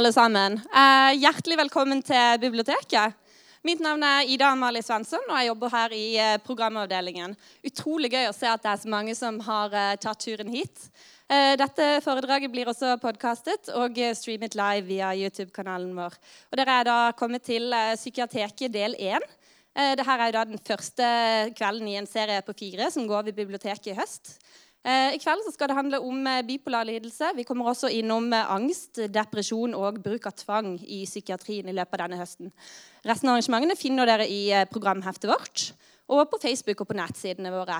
alle sammen. Eh, hjertelig velkommen til biblioteket. Mitt navn er Ida Amalie Svensson, og jeg jobber her i eh, programavdelingen. Utrolig gøy å se at det er så mange som har eh, tatt turen hit. Eh, dette foredraget blir også podkastet og eh, streamet live via YouTube-kanalen vår. Og Dere er da kommet til eh, Psykiateket del 1. Eh, Dette er da den første kvelden i en serie på fire som går ved biblioteket i høst. Eh, I kveld skal det handle om eh, bipolar lidelse. Vi kommer også innom eh, angst, depresjon og bruk av tvang i psykiatrien i løpet av denne høsten. Resten av arrangementene finner dere i programheftet vårt og på Facebook og på nettsidene våre.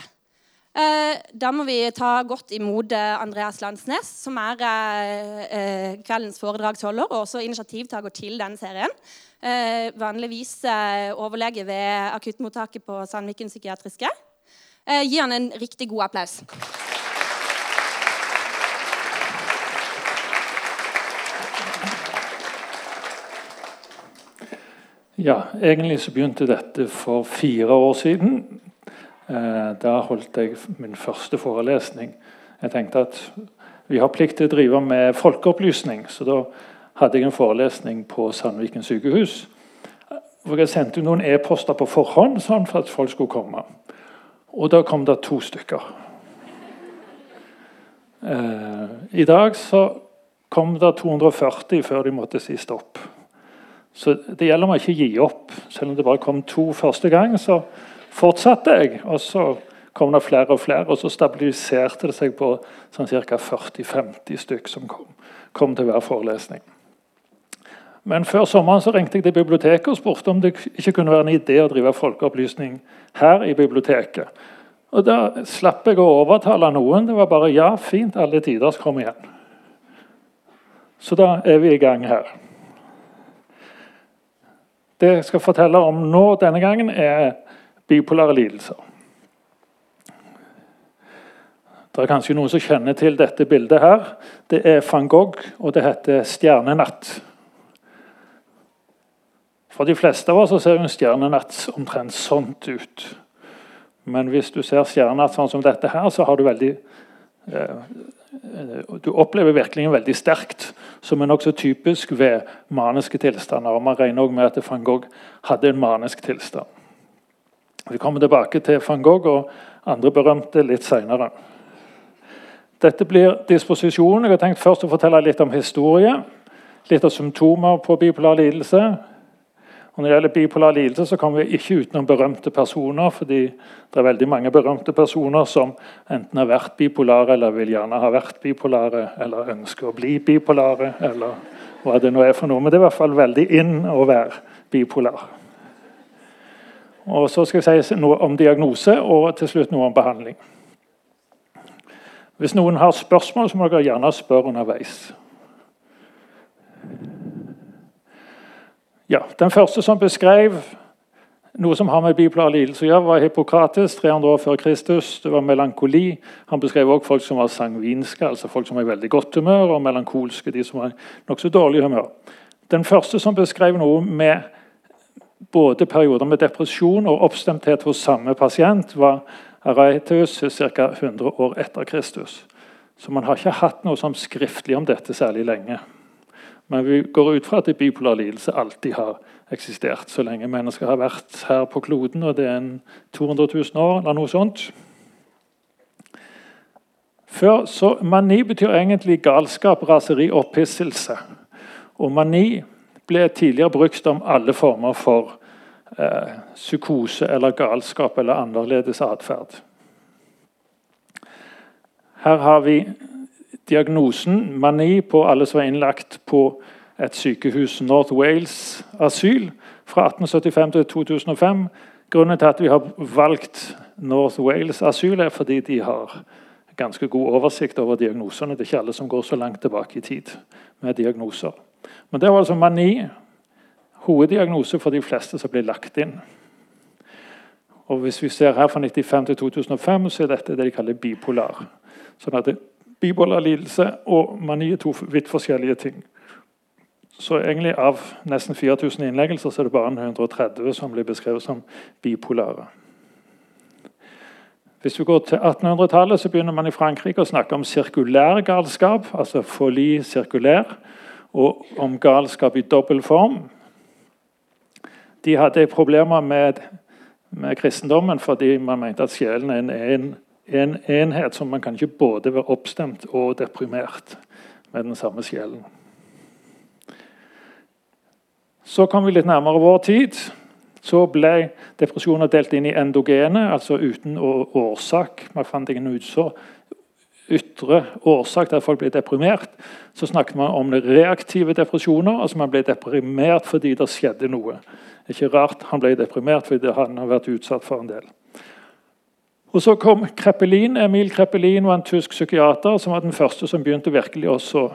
Da må vi ta godt imot Andreas Landsnes, som er kveldens foredragsholder og også initiativtaker til denne serien. Vanligvis overlege ved akuttmottaket på Sandviken psykiatriske. Gi han en riktig god applaus. Ja, egentlig så begynte dette for fire år siden. Eh, da holdt jeg min første forelesning. Jeg tenkte at vi har plikt til å drive med folkeopplysning, så da hadde jeg en forelesning på Sandviken sykehus. Hvor jeg sendte noen e-poster på forhånd sånn for at folk skulle komme. Og da kom det to stykker. Eh, I dag så kom det 240 før de måtte si stopp. Så det gjelder å ikke gi opp. Selv om det bare kom to første gang, så fortsatte jeg. Og så kom det flere og flere, og så stabiliserte det seg på sånn ca. 40-50 stykk som kom, kom, til hver forelesning. Men før sommeren så ringte jeg til biblioteket og spurte om det ikke kunne være en idé å drive folkeopplysning her i biblioteket. Og Da slapp jeg å overtale noen. Det var bare 'ja, fint, alle tiders, kom igjen'. Så da er vi i gang her. Det jeg skal fortelle om nå denne gangen, er bipolare lidelser. Det er kanskje noen som kjenner til dette bildet. her. Det er van Gogh, og det heter 'Stjernenatt'. For de fleste av oss ser en stjernenatt omtrent sånt ut. Men hvis du ser stjernenatt sånn som dette her, så har du veldig du opplever virkelig veldig sterkt, som er nokså typisk ved maniske tilstander. og Man regner også med at van Gogh hadde en manisk tilstand. Vi kommer tilbake til van Gogh og andre berømte litt seinere. Dette blir disposisjonen. Jeg har tenkt først å fortelle litt om historie. Litt av symptomer på bipolar lidelse. Og når det gjelder bipolar lidelse, så kommer vi ikke utenom berømte personer. fordi det er veldig mange berømte personer som enten har vært bipolare, eller vil gjerne ha vært bipolare, eller ønsker å bli bipolare, eller hva det nå er for noe. Men det er i hvert fall veldig inn å være bipolar. Og Så skal jeg si noe om diagnose, og til slutt noe om behandling. Hvis noen har spørsmål, så må dere gjerne spørre underveis. Ja, Den første som beskrev noe som har med bipolar lidelse å gjøre, var Hippokrates 300 år før Kristus. Det var melankoli. Han beskrev også folk som var sangvinske, altså folk som var i veldig godt humør, og melankolske, de som var i nokså dårlig humør. Den første som beskrev noe med både perioder med depresjon og oppstemthet hos samme pasient, var Araeteus ca. 100 år etter Kristus. Så man har ikke hatt noe som skriftlig om dette særlig lenge. Men vi går ut fra at bipolar lidelse alltid har eksistert så lenge mennesker har vært her på kloden, og det er en 200 000 år eller noe sånt. Før, så Mani betyr egentlig galskap, raseri, opphisselse. Og mani ble tidligere brukt om alle former for eh, psykose eller galskap eller annerledes atferd. Her har vi diagnosen mani på alle som er innlagt på et sykehus, North Wales asyl, fra 1875 til 2005. Grunnen til at vi har valgt North Wales asyl, er fordi de har ganske god oversikt over diagnosene. Det er ikke alle som går så langt tilbake i tid med diagnoser. Men det var altså mani. Hoveddiagnose for de fleste som blir lagt inn. Og Hvis vi ser her fra 1995 til 2005, så er dette det de kaller bipolar. Sånn at bipolar lidelse og mani er to vidt forskjellige ting. Så egentlig av nesten 4000 innleggelser så er det bare 130 som blir beskrevet som bipolare. Hvis vi går til 1800-tallet, så begynner man i Frankrike å snakke om sirkulær galskap, altså folie sirkulær. og om galskap i dobbel form. De hadde problemer med, med, kristendommen fordi man mente at sjelen er en, en, en, enhet som man kan ikke både være oppstemt og deprimert med den samme sjelen. Så kom vi litt nærmere vår tid. Så ble depresjoner delt inn i endogene, altså uten årsak. Man fant ingen utsår ytre årsak der folk ble deprimert, så snakket man om reaktive depresjoner. altså Man ble deprimert fordi det skjedde noe. Ikke rart han ble deprimert fordi han har vært utsatt for en del. Og Så kom Kreppelin, Emil Kreppelin var en tysk psykiater som var den første som begynte virkelig å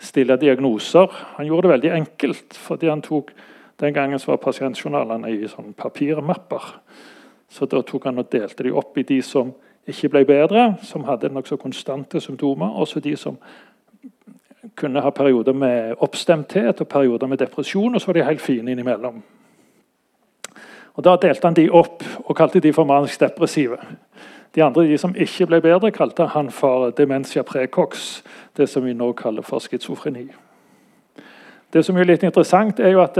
stille diagnoser. Han gjorde det veldig enkelt, fordi han tok den gangen var pasientjournalene i sånn papirmapper. Så da tok han og delte de opp i de som ikke ble bedre, som hadde nokså konstante symptomer. Også de som kunne ha perioder med oppstemthet og perioder med depresjon. Og så var de helt fine innimellom. Og Da delte han de opp og kalte de for manisk depressive. De andre, de som ikke ble bedre, kalte han for dementia precox. Det som vi nå kaller for schizofreni. Det som er litt interessant, er jo at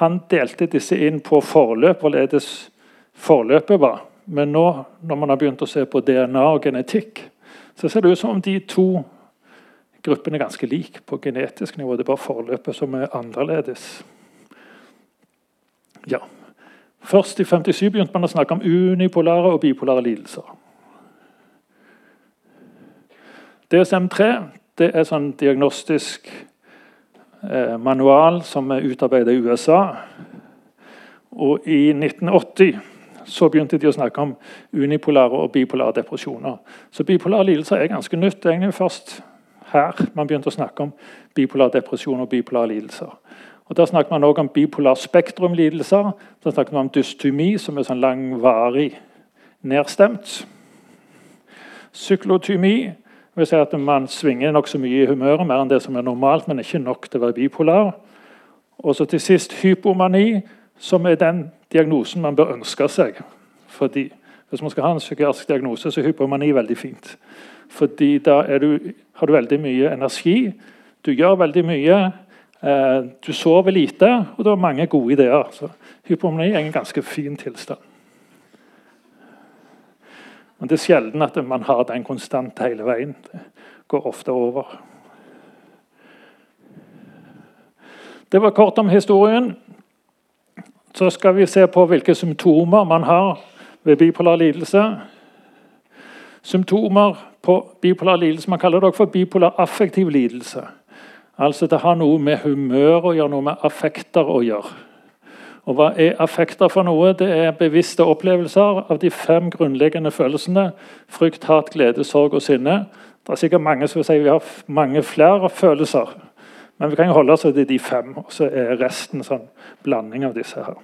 han delte disse inn på forløp, hvorledes forløpet var. Men nå når man har begynt å se på DNA og genetikk, så ser det ut som om de to gruppene er ganske like på genetisk nivå. Det er bare forløpet som er annerledes. Ja. Først i 57 begynte man å snakke om unipolare og bipolare lidelser. DSM-3 det er sånn diagnostisk eh, manual som er utarbeidet i USA. Og i 1980 så begynte de å snakke om unipolare og bipolare depresjoner. Så bipolare lidelser er ganske nytt. Det er egentlig først her man begynte å snakke om bipolar depresjon og bipolare lidelser. Og Der snakker man også om bipolar spektrumlidelser. Da snakker man om dystomi, som er sånn langvarig nedstemt. Syklotymi vil si at man svinger nokså mye i humøret, mer enn det som er normalt, men ikke nok til å være bipolar. Og så til sist hypomani, som er den diagnosen man bør ønske seg. Fordi Hvis man skal ha en psykiatrisk diagnose, så er hypomani veldig fint. Fordi da du, har du veldig mye energi, du gjør veldig mye, du sover lite, og du har mange gode ideer. Så hypomani er en ganske fin tilstand. Men det er sjelden at man har den konstant hele veien. Det går ofte over. Det var kort om historien. Så skal vi se på hvilke symptomer man har ved bipolar lidelse. Symptomer på bipolar lidelse Man kaller det også for bipolar affektiv lidelse. Altså Det har noe med humør å gjøre, noe med affekter å gjøre. Og Hva er affekter for noe? Det er bevisste opplevelser av de fem grunnleggende følelsene. Frykt, hat, glede, sorg og sinne. Det er sikkert mange som vil si vi har mange flere følelser. Men vi kan jo holde oss til de fem, og så er resten sånn blanding av disse her.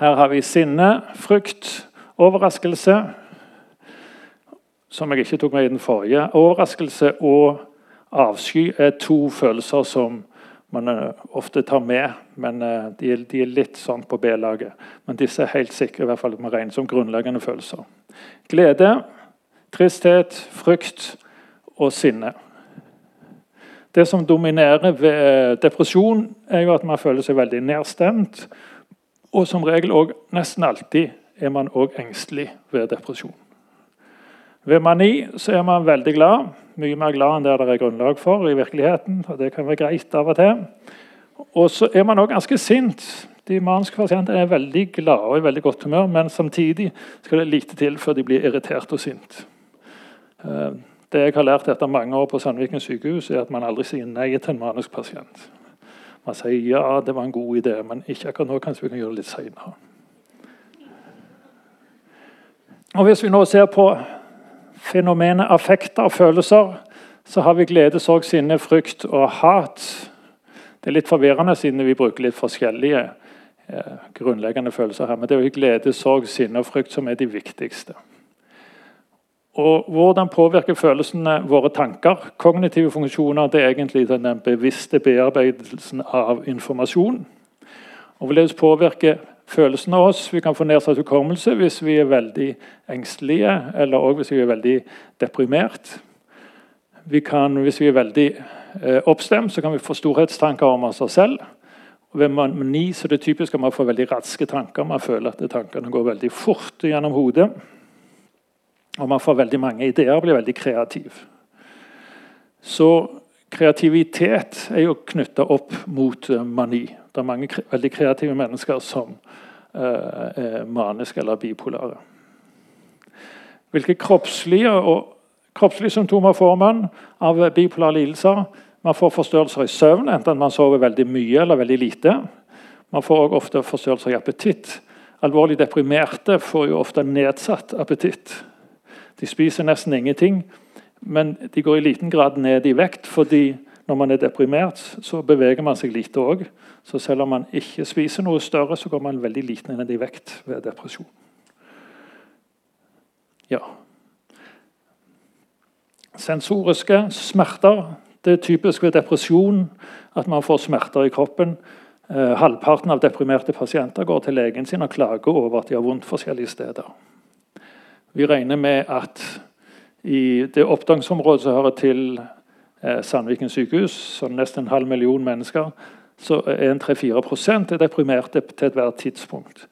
Her har vi sinne, frykt, overraskelse, som jeg ikke tok med i den forrige. Overraskelse og avsky er to følelser som man eh, ofte tar med, men eh, de er, de er litt sånn på B-laget. Men disse er helt sikre i hvert fall man regner som grunnleggende følelser. Glede, tristhet, frykt og sinne. Det som dominerer ved depresjon, er jo at man føler seg veldig nedstemt. Og som regel òg nesten alltid er man òg engstelig ved depresjon. Ved mani så er man veldig glad. Mye mer glad enn det det er grunnlag for i virkeligheten. og Det kan være greit av og til. Og så er man òg ganske sint. De maniske pasientene er veldig glade og i veldig godt humør, men samtidig skal det lite til før de blir irritert og sint. Eh, det jeg har lært etter mange år på Sandviken sykehus, er at man aldri sier nei til en manisk pasient. Man sier ja, det var en god idé, men ikke akkurat nå. Kanskje vi kan gjøre det litt seinere. Hvis vi nå ser på fenomenet affekter og følelser, så har vi glede, sorg, sinne, frykt og hat. Det er litt forvirrende siden vi bruker litt forskjellige eh, grunnleggende følelser her. Men det er jo glede, sorg, sinne og frykt som er de viktigste. Og Hvordan påvirker følelsene våre tanker? Kognitive funksjoner det er egentlig den bevisste bearbeidelsen av informasjon. Og Hvorledes påvirker følelsene av oss? Vi kan få nedsatt hukommelse hvis vi er veldig engstelige, eller også hvis vi er veldig deprimert. Vi kan, hvis vi er veldig eh, oppstemt, så kan vi få storhetstanker om oss selv. Og ved mani så er det typisk at man får veldig raske tanker. Man føler at tankene går veldig fort gjennom hodet. Og man får veldig mange ideer og blir veldig kreativ. Så kreativitet er jo knytta opp mot eh, mani. Det er mange kre veldig kreative mennesker som uh, er maniske eller bipolare. Hvilke kroppslige, og, kroppslige symptomer får man av bipolare lidelser? Man får forstørrelser i søvn, enten man sover veldig mye eller veldig lite. Man får også ofte forstørrelser i appetitt. Alvorlig deprimerte får jo ofte nedsatt appetitt. De spiser nesten ingenting, men de går i liten grad ned i vekt. fordi når man er deprimert, så beveger man seg lite òg. Så selv om man ikke spiser noe større, så går man veldig liten ned i vekt ved depresjon. Ja. Sensoriske smerter det er typisk ved depresjon at man får smerter i kroppen. Eh, halvparten av deprimerte pasienter går til legen sin og klager over at de har vondt forskjellige steder. Vi regner med at i det oppdragsområdet som hører til Sandviken sykehus, så nesten en halv million mennesker, så er en 3-4 deprimerte til ethvert tidspunkt.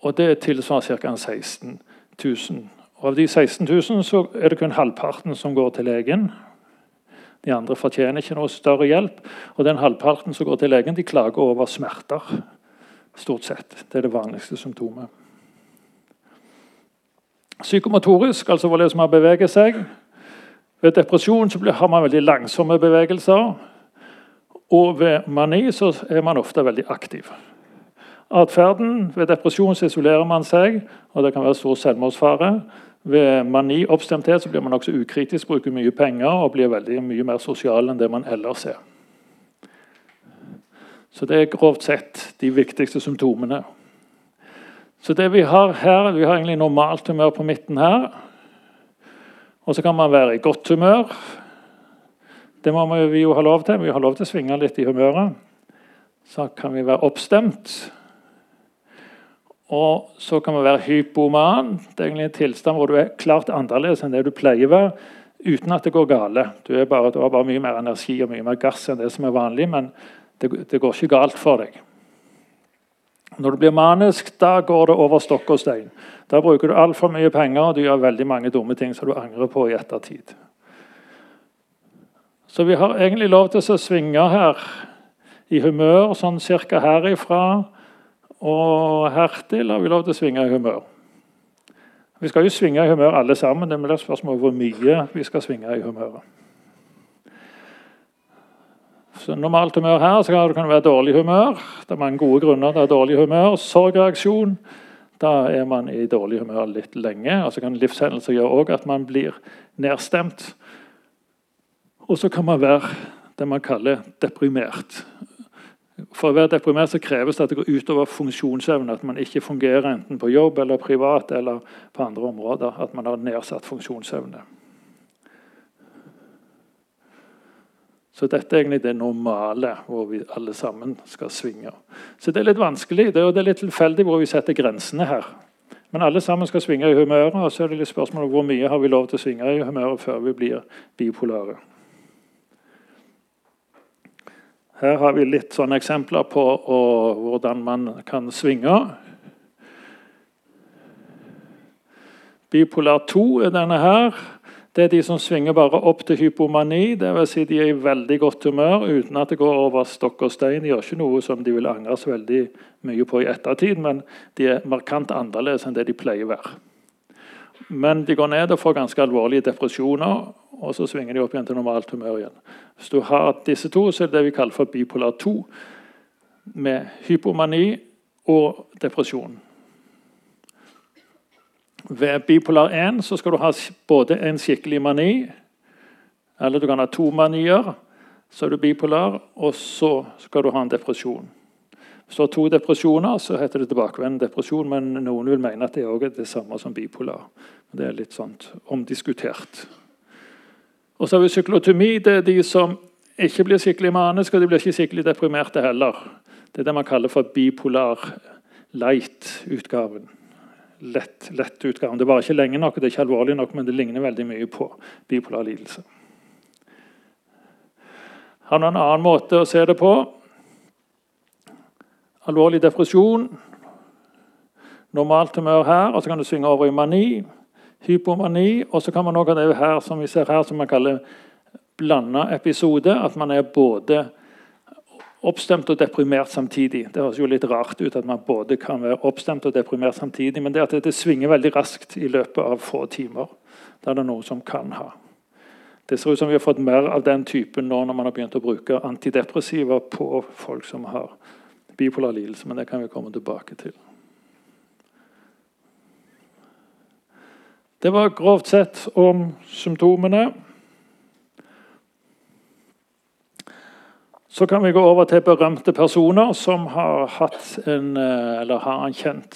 Og Det tilsvarer ca. 16 000. Og av de 16 000 så er det kun halvparten som går til legen. De andre fortjener ikke noe større hjelp. Og den halvparten som går til legen, de klager over smerter. Stort sett. Det er det vanligste symptomet. Psykomotorisk, altså hvordan har beveget seg. Ved depresjon har man veldig langsomme bevegelser. Og ved mani så er man ofte veldig aktiv. Atferden Ved depresjon så isolerer man seg, og det kan være stor selvmordsfare. Ved mani oppstemthet så blir man også ukritisk, bruker mye penger og blir veldig mye mer sosial enn det man ellers er. Så Det er grovt sett de viktigste symptomene. Så det Vi har her, vi har egentlig normalt humør på midten her. Og så kan man være i godt humør. Det må vi jo ha lov til. Vi har lov til å svinge litt i humøret. Så kan vi være oppstemt. Og så kan man være hypoman. Det er egentlig en tilstand hvor du er klart annerledes enn det du pleier å være, uten at det går gale. Du, bare, du, har bare mye mer energi og mye mer gass enn det som er vanlig, men det, det går ikke galt for deg. Når du blir manisk, da går det over stokk og stein. Da bruker du altfor mye penger og du gjør veldig mange dumme ting som du angrer på i ettertid. Så vi har egentlig lov til å svinge her i humør, sånn cirka herifra og hertil har vi lov til å svinge i humør. Vi skal jo svinge i humør alle sammen. Det er spørsmål om hvor mye vi skal svinge i humøret. Normalt humør her så kan det være dårlig humør. Det er mange gode grunner til dårlig humør. Sorgreaksjon. Da er man i dårlig humør litt lenge. Og så kan livshendelser gjøre også at man blir nedstemt. Og så kan man være det man kaller deprimert. For å være deprimert så kreves det at det går utover funksjonsevne. At man ikke fungerer enten på jobb eller privat eller på andre områder. At man har nedsatt funksjonsevne. Så dette er egentlig det normale, hvor vi alle sammen skal svinge. Så det er litt vanskelig, det er litt tilfeldig hvor vi setter grensene her. Men alle sammen skal svinge i humøret, og så er det litt spørsmål om hvor mye har vi lov til å svinge i humøret før vi blir bipolare. Her har vi litt sånne eksempler på og, hvordan man kan svinge. Bipolar 2 er denne her. Det er de som svinger bare opp til hypomani. Dvs. Si de er i veldig godt humør uten at det går over stokk og stein. De gjør ikke noe som de vil angres veldig mye på i ettertid, men de er markant annerledes enn det de pleier å være. Men de går ned og får ganske alvorlige depresjoner og så svinger de opp igjen til normalt humør igjen. Hvis du har disse to, så er det det vi kaller for bipolar 2, med hypomani og depresjon. Ved bipolar 1 så skal du ha både en skikkelig mani, eller du kan ha to manier, så er du bipolar, og så skal du ha en depresjon. Hvis du har to depresjoner, så heter det tilbakevendende depresjon, men noen vil mene at det er det samme som bipolar. Det er litt sånt omdiskutert. Og så har vi syklotomi. Det er de som ikke blir skikkelig maniske, og de blir ikke skikkelig deprimerte heller. Det er det man kaller for bipolar light-utgaven. Lett, lett utgaven. Det var ikke lenge nok, det er ikke alvorlig nok, men det ligner veldig mye på bipolar lidelse. Har en annen måte å se det på. Alvorlig depresjon. Normalt humør her, og så kan du synge over i mani. Hypomani. Og så kan man også ha det her som vi ser her, som man kaller blanda episode. At man er både oppstemt og deprimert samtidig. Det høres jo litt rart ut at man både kan være oppstemt og deprimert samtidig, men det at det svinger veldig raskt i løpet av få timer. Det er det noe som kan ha. Det ser ut som vi har fått mer av den typen nå når man har begynt å bruke antidepressiva på folk som har bipolar lidelse, men det kan vi komme tilbake til. Det var grovt sett om symptomene. Så kan vi gå over til berømte personer som har hatt en, eh, eller har en kjent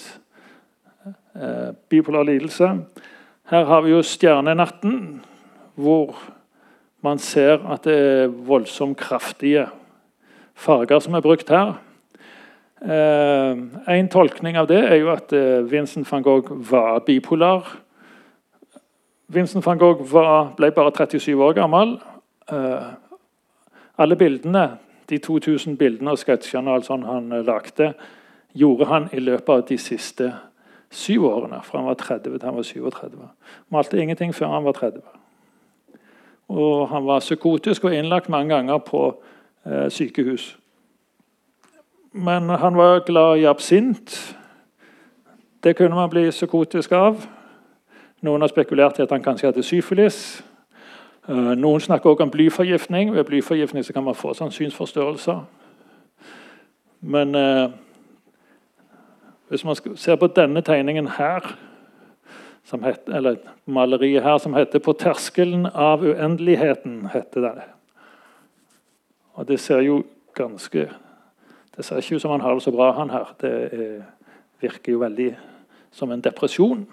eh, bipolar lidelse. Her har vi jo Stjernenatten, hvor man ser at det er voldsomt kraftige farger som er brukt her. Eh, en tolkning av det er jo at Vincent van Gogh var bipolar. Vincent van Gogh var, ble bare 37 år gammel. Alle bildene, de 2000 bildene og sketsjene sånn han eh, lagde, gjorde han i løpet av de siste syv årene. Fra han var 30 til han var 37. Malte ingenting før han var 30. Og han var psykotisk og innlagt mange ganger på eh, sykehus. Men han var glad i absint. Det kunne man bli psykotisk av. Noen har spekulert i at han kanskje hadde syfilis. Eh, noen snakker også om blyforgiftning. Ved blyforgiftning kan man få synsforstørrelser. Men eh, hvis man ser på denne tegningen her, heter, eller maleriet her, som heter 'På terskelen av uendeligheten', heter det. Og det ser jo ganske Det ser ikke ut som han har det så bra, han her. Det er, virker jo veldig som en depresjon.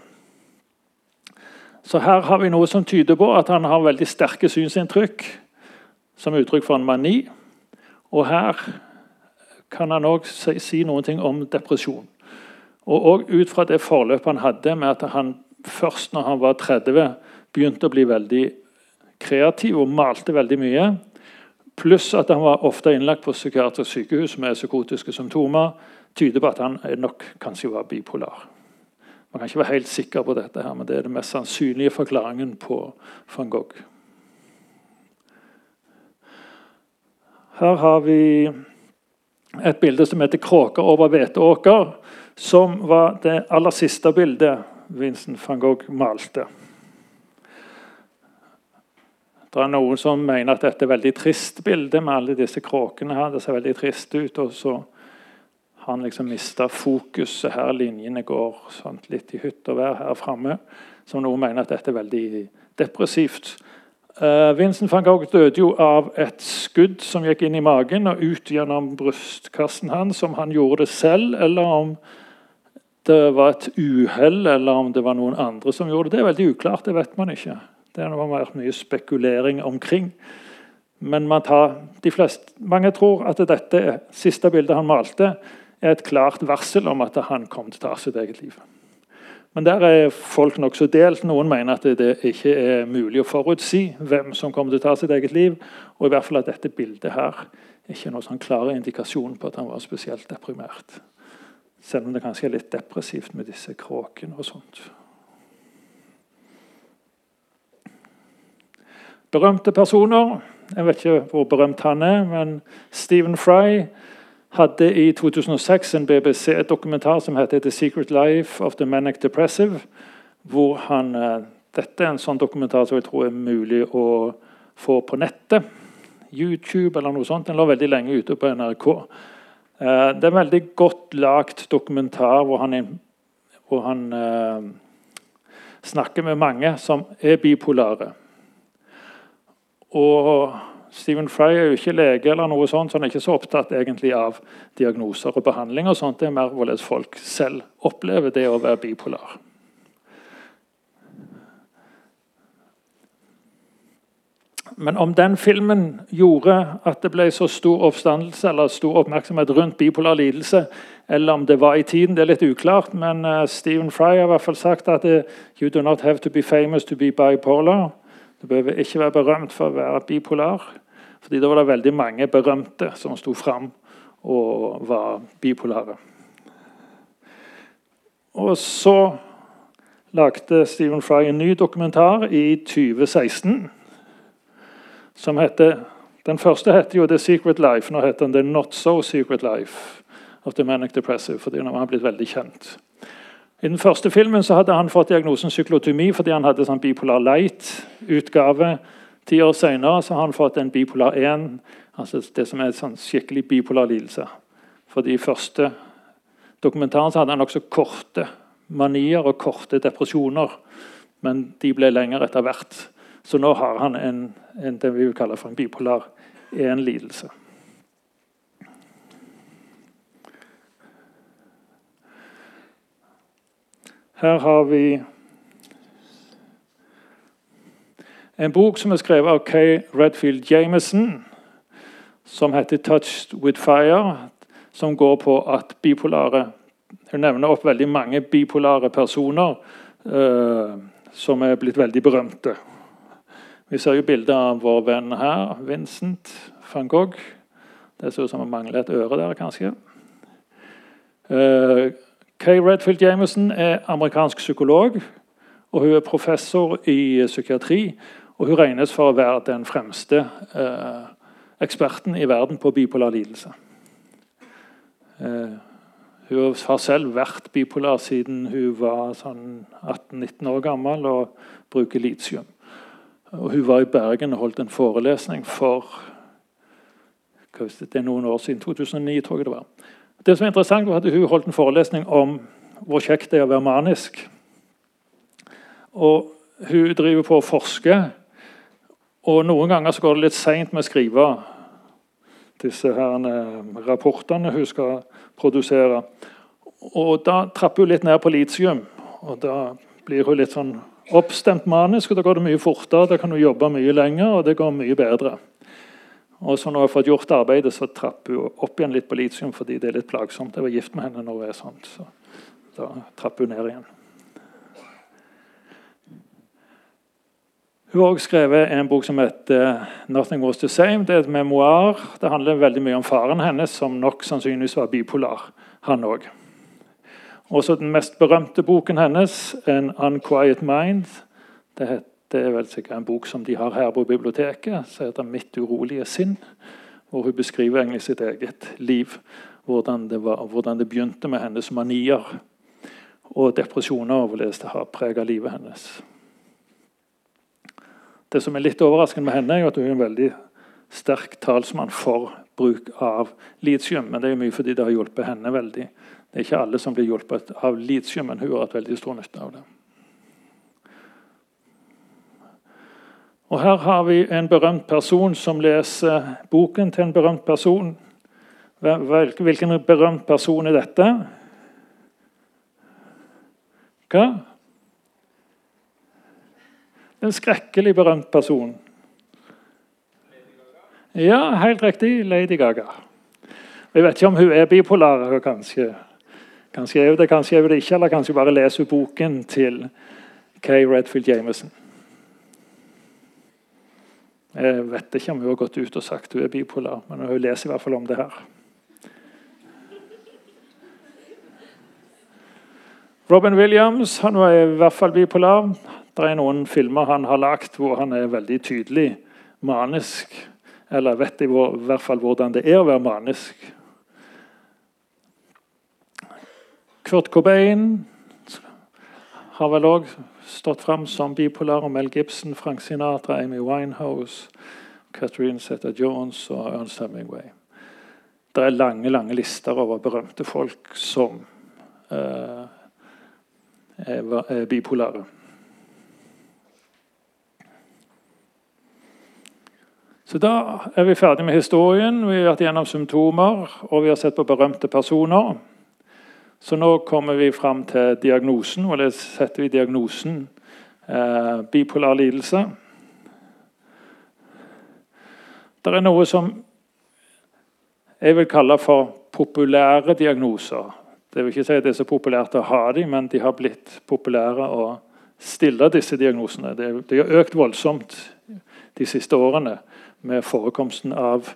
Så her har vi noe som tyder på at han har veldig sterke synsinntrykk som uttrykk for en mani. Og her kan han òg si, si ting om depresjon. Og òg ut fra det forløpet han hadde med at han først når han var 30, begynte å bli veldig kreativ og malte veldig mye. Pluss at han var ofte innlagt på psykiatrisk sykehus med psykotiske symptomer. Tyder på at han nok kanskje var bipolar. Man kan ikke være helt sikker på dette, her, men det er den mest sannsynlige forklaringen på van Gogh. Her har vi et bilde som heter 'Kråker over hveteåker', som var det aller siste bildet Vincent van Gogh malte. Det er noen som mener at dette er et veldig trist bilde med alle disse kråkene. her. Det ser veldig trist ut. og så han liksom mista fokuset her. Linjene går sånn, litt i hytt og vær her framme. Som noen mener at dette er veldig depressivt. Uh, Vincent van Gogh døde jo av et skudd som gikk inn i magen og ut gjennom brystkassen hans. Om han gjorde det selv, eller om det var et uhell, eller om det var noen andre som gjorde det. Det er veldig uklart. Det vet man ikke. Det har vært mye spekulering omkring. Men tar, fleste, mange tror at dette siste bildet han malte, er et klart varsel om at han kom til å ta sitt eget liv. Men der er folk nokså delt. Noen mener at det ikke er mulig å forutsi hvem som kommer til å ta sitt eget liv, og i hvert fall at dette bildet her ikke er noen sånn klar indikasjon på at han var spesielt deprimert. Selv om det kanskje er litt depressivt med disse kråkene og sånt. Berømte personer. Jeg vet ikke hvor berømt han er, men Stephen Fry hadde i 2006 en BBC, et dokumentar som heter 'The Secret Life of the Manic Depressive'. hvor han, eh, Dette er en sånn dokumentar som jeg tror er mulig å få på nettet. YouTube eller noe sånt. Den lå veldig lenge ute på NRK. Eh, det er en veldig godt lagd dokumentar hvor han, hvor han eh, snakker med mange som er bipolare. Og Stephen Fry er jo ikke lege, eller noe sånt, så han er ikke så opptatt egentlig av diagnoser og behandling. og sånt. Det er mer hvordan folk selv opplever det å være bipolar. Men om den filmen gjorde at det ble så stor oppstandelse eller stor oppmerksomhet rundt bipolar lidelse, eller om det var i tiden, det er litt uklart. Men uh, Stephen Fry har i hvert fall sagt at uh, you do not have to be famous to be bipolar. Du behøver ikke være berømt for å være bipolar. Fordi da var det veldig mange berømte som sto fram og var bipolare. Og så lagde Stephen Fry en ny dokumentar i 2016 som heter Den første heter jo 'The Secret Life'. Nå heter den 'The Not So Secret Life' of the Manic Depressive. fordi den har blitt veldig kjent. I den første filmen så hadde han fått diagnosen syklotomi fordi han hadde sånn bipolar light-utgave. Ti år senere har han fått en bipolar 1, altså det som er en sånn skikkelig bipolar lidelse. For de første dokumentarene hadde han også korte manier og korte depresjoner. Men de ble lengre etter hvert. Så nå har han en, en det vi vil kalle for en bipolar 1-lidelse. Her har vi en bok som er skrevet av Kay Redfield Jameson, som heter 'Touched with Fire', som går på at bipolare Hun nevner opp veldig mange bipolare personer uh, som er blitt veldig berømte. Vi ser jo bilder av vår venn her, Vincent van Gogh. Det ser ut som han mangler et øre der, kanskje. Uh, Kay Redfield Jameson er amerikansk psykolog. og Hun er professor i psykiatri. Og hun regnes for å være den fremste eh, eksperten i verden på bipolar lidelse. Eh, hun har selv vært bipolar siden hun var sånn 18-19 år gammel og bruker litium. Og hun var i Bergen og holdt en forelesning for det er noen år siden, 2009, tror jeg det var. Det som er interessant var at Hun holdt en forelesning om hvor kjekt det er å være manisk. Og Hun driver på å forske, og noen ganger så går det litt seint med å skrive disse her eh, rapportene hun skal produsere. Og Da trapper hun litt ned på litium, og da blir hun litt sånn oppstemt manisk, og da går det mye fortere. Da kan hun jobbe mye lenger, og det går mye bedre. Og så når jeg har fått gjort arbeidet, så trapper hun opp igjen litt på litium fordi det er litt plagsomt. Jeg var gift med henne når hun er sånn, så da trapper hun ned igjen. Hun har også skrevet en bok som heter 'Nothing Was The Same'. Det er et memoar. Det handler veldig mye om faren hennes, som nok sannsynligvis var bipolar, han òg. Også den mest berømte boken hennes, 'An Unquiet Mind'. Det, det er vel sikkert en bok som de har her på biblioteket. som heter 'Mitt urolige sinn'. Hvor hun beskriver egentlig sitt eget liv. Hvordan det, var, hvordan det begynte med hennes manier og depresjoner. og hvordan det har preget livet hennes. Det som er litt overraskende med henne, er at hun er en veldig sterk talsmann for bruk av litium. Men det er mye fordi det har hjulpet henne veldig. Det er ikke alle som blir hjulpet av litium, men hun har hatt veldig stor nytte av det. Og Her har vi en berømt person som leser boken til en berømt person. Hvilken berømt person er dette? Hva? En skrekkelig berømt person. Ja, helt riktig. Lady Gaga. Jeg vet ikke om hun er bipolar. kanskje Kanskje er det, kanskje er det ikke, eller kanskje bare leser boken til Kay Redfield Jameson. Jeg vet ikke om hun har gått ut og sagt hun er bipolar, men hun leser i hvert fall om det her. Robin Williams han var i hvert fall bipolar. Det er noen filmer han har lagd hvor han er veldig tydelig manisk. Eller vet i hvert fall hvordan det er å være manisk. Kurt Cobain har vel òg stått fram som bipolar. om Mel Gibson, Frank Sinatra, Amy Winehouse, Catherine Zeta-Jones og Ernst Hemingway. Det er lange lange lister over berømte folk som er, er bipolare. Så Da er vi ferdig med historien. Vi har vært gjennom symptomer, og vi har sett på berømte personer. Så nå kommer vi fram til diagnosen. Hvordan setter vi diagnosen? Eh, bipolar lidelse. Det er noe som jeg vil kalle for populære diagnoser. Det vil ikke si at det er så populært å ha dem, men de har blitt populære å stille disse diagnosene. De har økt voldsomt de siste årene med forekomsten av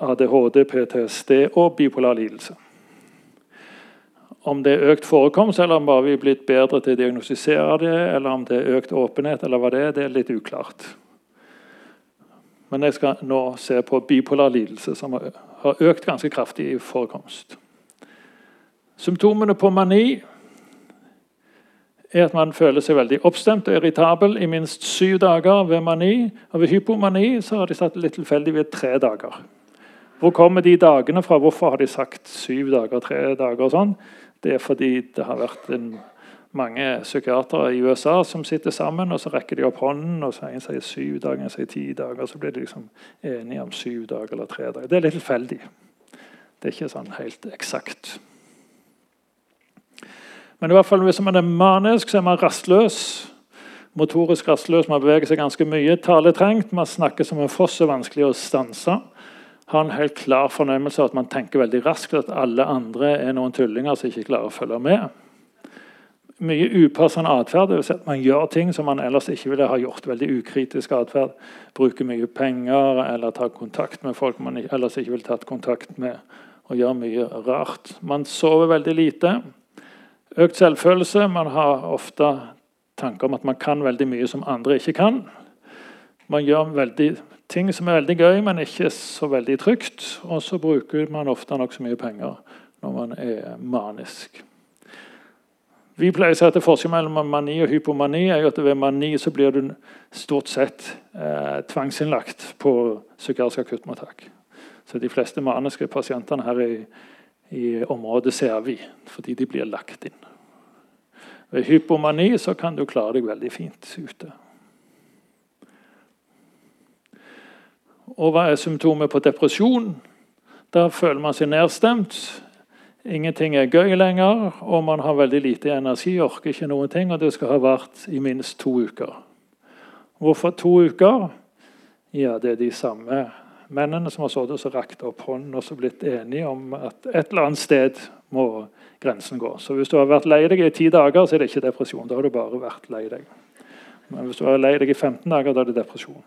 ADHD, PTSD og bipolar lidelse. Om det er økt forekomst, eller om bare vi er blitt bedre til å diagnostisere det, eller om det er økt åpenhet, eller hva det er, det er litt uklart. Men jeg skal nå se på bipolar lidelse, som har økt ganske kraftig i forekomst. Symptomene på mani er at man føler seg veldig oppstemt og irritabel i minst syv dager ved mani. Og ved hypomani så har de satt litt tilfeldig ved tre dager. Hvor kommer de dagene fra? Hvorfor har de sagt syv dager, tre dager? og sånn? Det er fordi det har vært en, mange psykiatere i USA som sitter sammen, og så rekker de opp hånden, og så en sier syv dager, en sier ti dager, og så blir de liksom enige om syv dager eller tre dager. Det er litt tilfeldig. Det er ikke sånn helt eksakt. Men i hvert fall hvis man er manisk, så er man rastløs. Motorisk rastløs, man beveger seg ganske mye. Taletrengt, man snakker som en foss, er vanskelig å stanse. Har en helt klar fornemmelse av at man tenker veldig raskt, at alle andre er noen tullinger som ikke klarer å følge med. Mye upassende atferd. Si at man gjør ting som man ellers ikke ville ha gjort. Veldig ukritisk atferd. Bruker mye penger eller tar kontakt med folk man ellers ikke ville tatt kontakt med. Og gjør mye rart. Man sover veldig lite. Økt selvfølelse. Man har ofte tanker om at man kan veldig mye som andre ikke kan. Man gjør veldig, ting som er veldig gøy, men ikke så veldig trygt. Og så bruker man ofte nokså mye penger når man er manisk. Vi pleier å si at Forskjellen mellom mani og hypomani er at ved mani så blir du stort sett eh, tvangsinnlagt på psykiatrisk akuttmottak. Så de fleste maniske pasientene her i i området ser vi, fordi de blir lagt inn. Ved hypomani så kan du klare deg veldig fint ute. Og hva er symptomet på depresjon? Da føler man seg nedstemt. Ingenting er gøy lenger, og man har veldig lite energi. orker ikke noen ting, og Det skal ha vart i minst to uker. Hvorfor to uker? Ja, det er de samme mennene som har sittet og rakt opp hånden og blitt enige om at et eller annet sted må grensen gå. Så hvis du har vært lei deg i ti dager, så er det ikke depresjon. Da har du bare vært lei deg. Men hvis du har lei deg i 15 dager, da er det depresjon.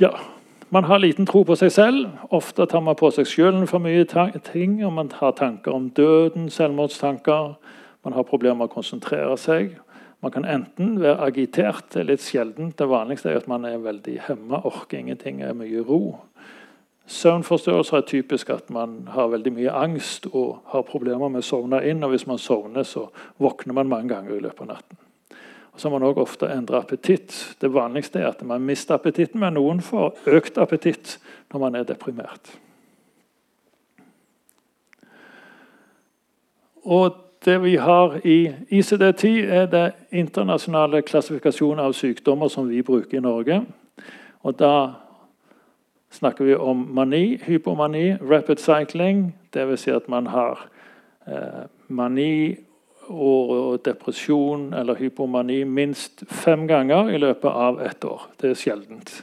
Ja, man har liten tro på seg selv. Ofte tar man på seg skylden for mye ting. og Man har tanker om døden, selvmordstanker. Man har problemer med å konsentrere seg. Man kan enten være agitert, det er litt sjeldent. Det vanligste er at man er veldig hemma, orker ingenting, er mye ro. Søvnforstyrrelser er typisk at man har veldig mye angst og har problemer med å sovne inn. og Hvis man sovner, så våkner man mange ganger i løpet av natten. Så må man også ofte endre appetitt. Det vanligste er at man mister appetitten, men noen får økt appetitt når man er deprimert. Og det vi har i ICD-10, er det internasjonale klassifikasjonen av sykdommer som vi bruker i Norge. Og Da snakker vi om mani, hypomani, rapid cycling. Dvs. Si at man har eh, mani og depresjon eller hypomani minst fem ganger i løpet av ett år. Det er sjeldent.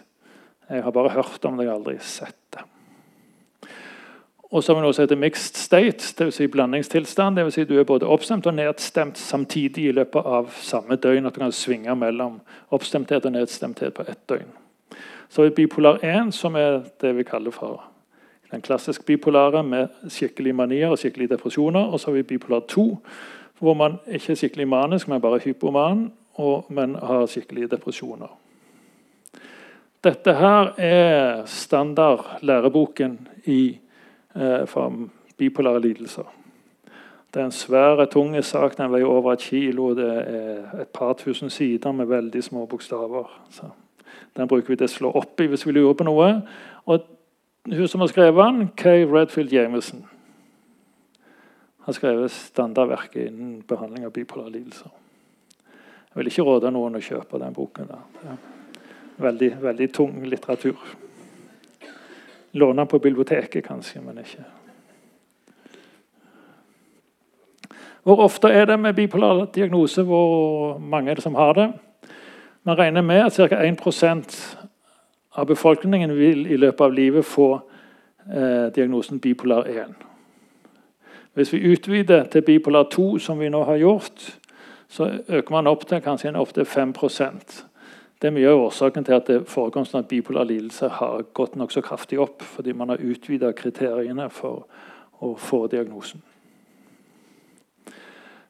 Jeg har bare hørt om det, jeg har aldri sett det. Og så har vi noe som heter mixed state, dvs. Si blandingstilstand. Vil si du er både oppstemt og nedstemt samtidig i løpet av samme døgn. At du kan svinge mellom oppstemthet og nedstemthet på ett døgn. Så vi bipolar 1, som er det vi kaller for den klassisk bipolare med skikkelig manier og skikkelige depresjoner. Og så har vi bipolar 2, hvor man ikke er skikkelig manisk, men bare hypoman, og, men har skikkelige depresjoner. Dette her er standard læreboken i Eh, for bipolare lidelser. Det er en svær, tung sak. Den veier over et kilo. Det er et par tusen sider med veldig små bokstaver. Så den bruker vi til å slå opp i hvis vi lurer på noe. Og hun som har skrevet den, Kay Redfield Jameson, har skrevet standardverket innen behandling av bipolare lidelser. Jeg vil ikke råde noen å kjøpe den boken. Veldig, veldig tung litteratur. Låne på biblioteket, kanskje, men ikke Hvor ofte er det med bipolar diagnose? Hvor mange er det som har det? Man regner med at ca. 1% av befolkningen vil i løpet av livet få eh, diagnosen bipolar 1. Hvis vi utvider til bipolar 2, som vi nå har gjort, så øker man opp til kanskje opp til 5% Det er mye av årsaken til at forekomsten av bipolar lidelse har gått nokså kraftig opp, fordi man har utvida kriteriene for å få diagnosen.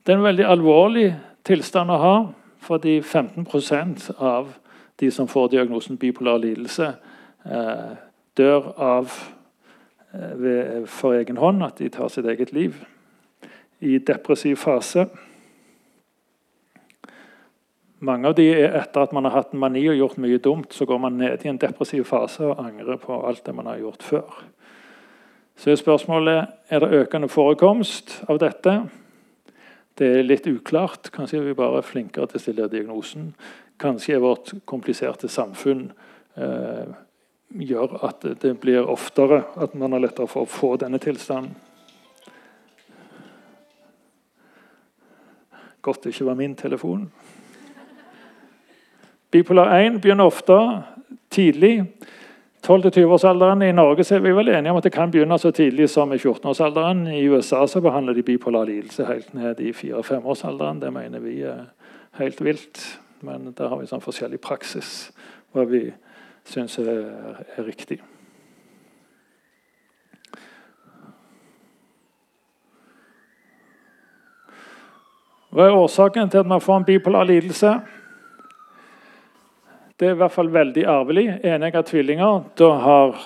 Det er en veldig alvorlig tilstand å ha, fordi 15% av de som får diagnosen bipolar lidelse, eh, dør av ved, for egen hånd, at de tar sitt eget liv. I depressiv fase. Mange av de er etter at man har hatt en mani og gjort mye dumt, så går man ned i en depressiv fase og angrer på alt det man har gjort før. Så er spørsmålet er det økende forekomst av dette. Det er litt uklart. Kanskje er vi bare flinkere til å stille diagnosen. Kanskje er vårt kompliserte samfunn eh, gjør at det blir oftere at man har lettere for å få denne tilstanden. Godt det ikke var min telefon. Bipolar 1 begynner ofte tidlig. 12-20-årsalderen I Norge er vi vel enige om at det kan begynne så tidlig som i 14-årsalderen. I USA så behandler de bipolar lidelse helt ned i 4-5-årsalderen. Det mener vi er helt vilt. Men der har vi sånn forskjellig praksis hva vi syns er, er riktig. Hva er årsaken til at man får en bipolar lidelse? Det er i hvert fall veldig arvelig. Enegga tvillinger da har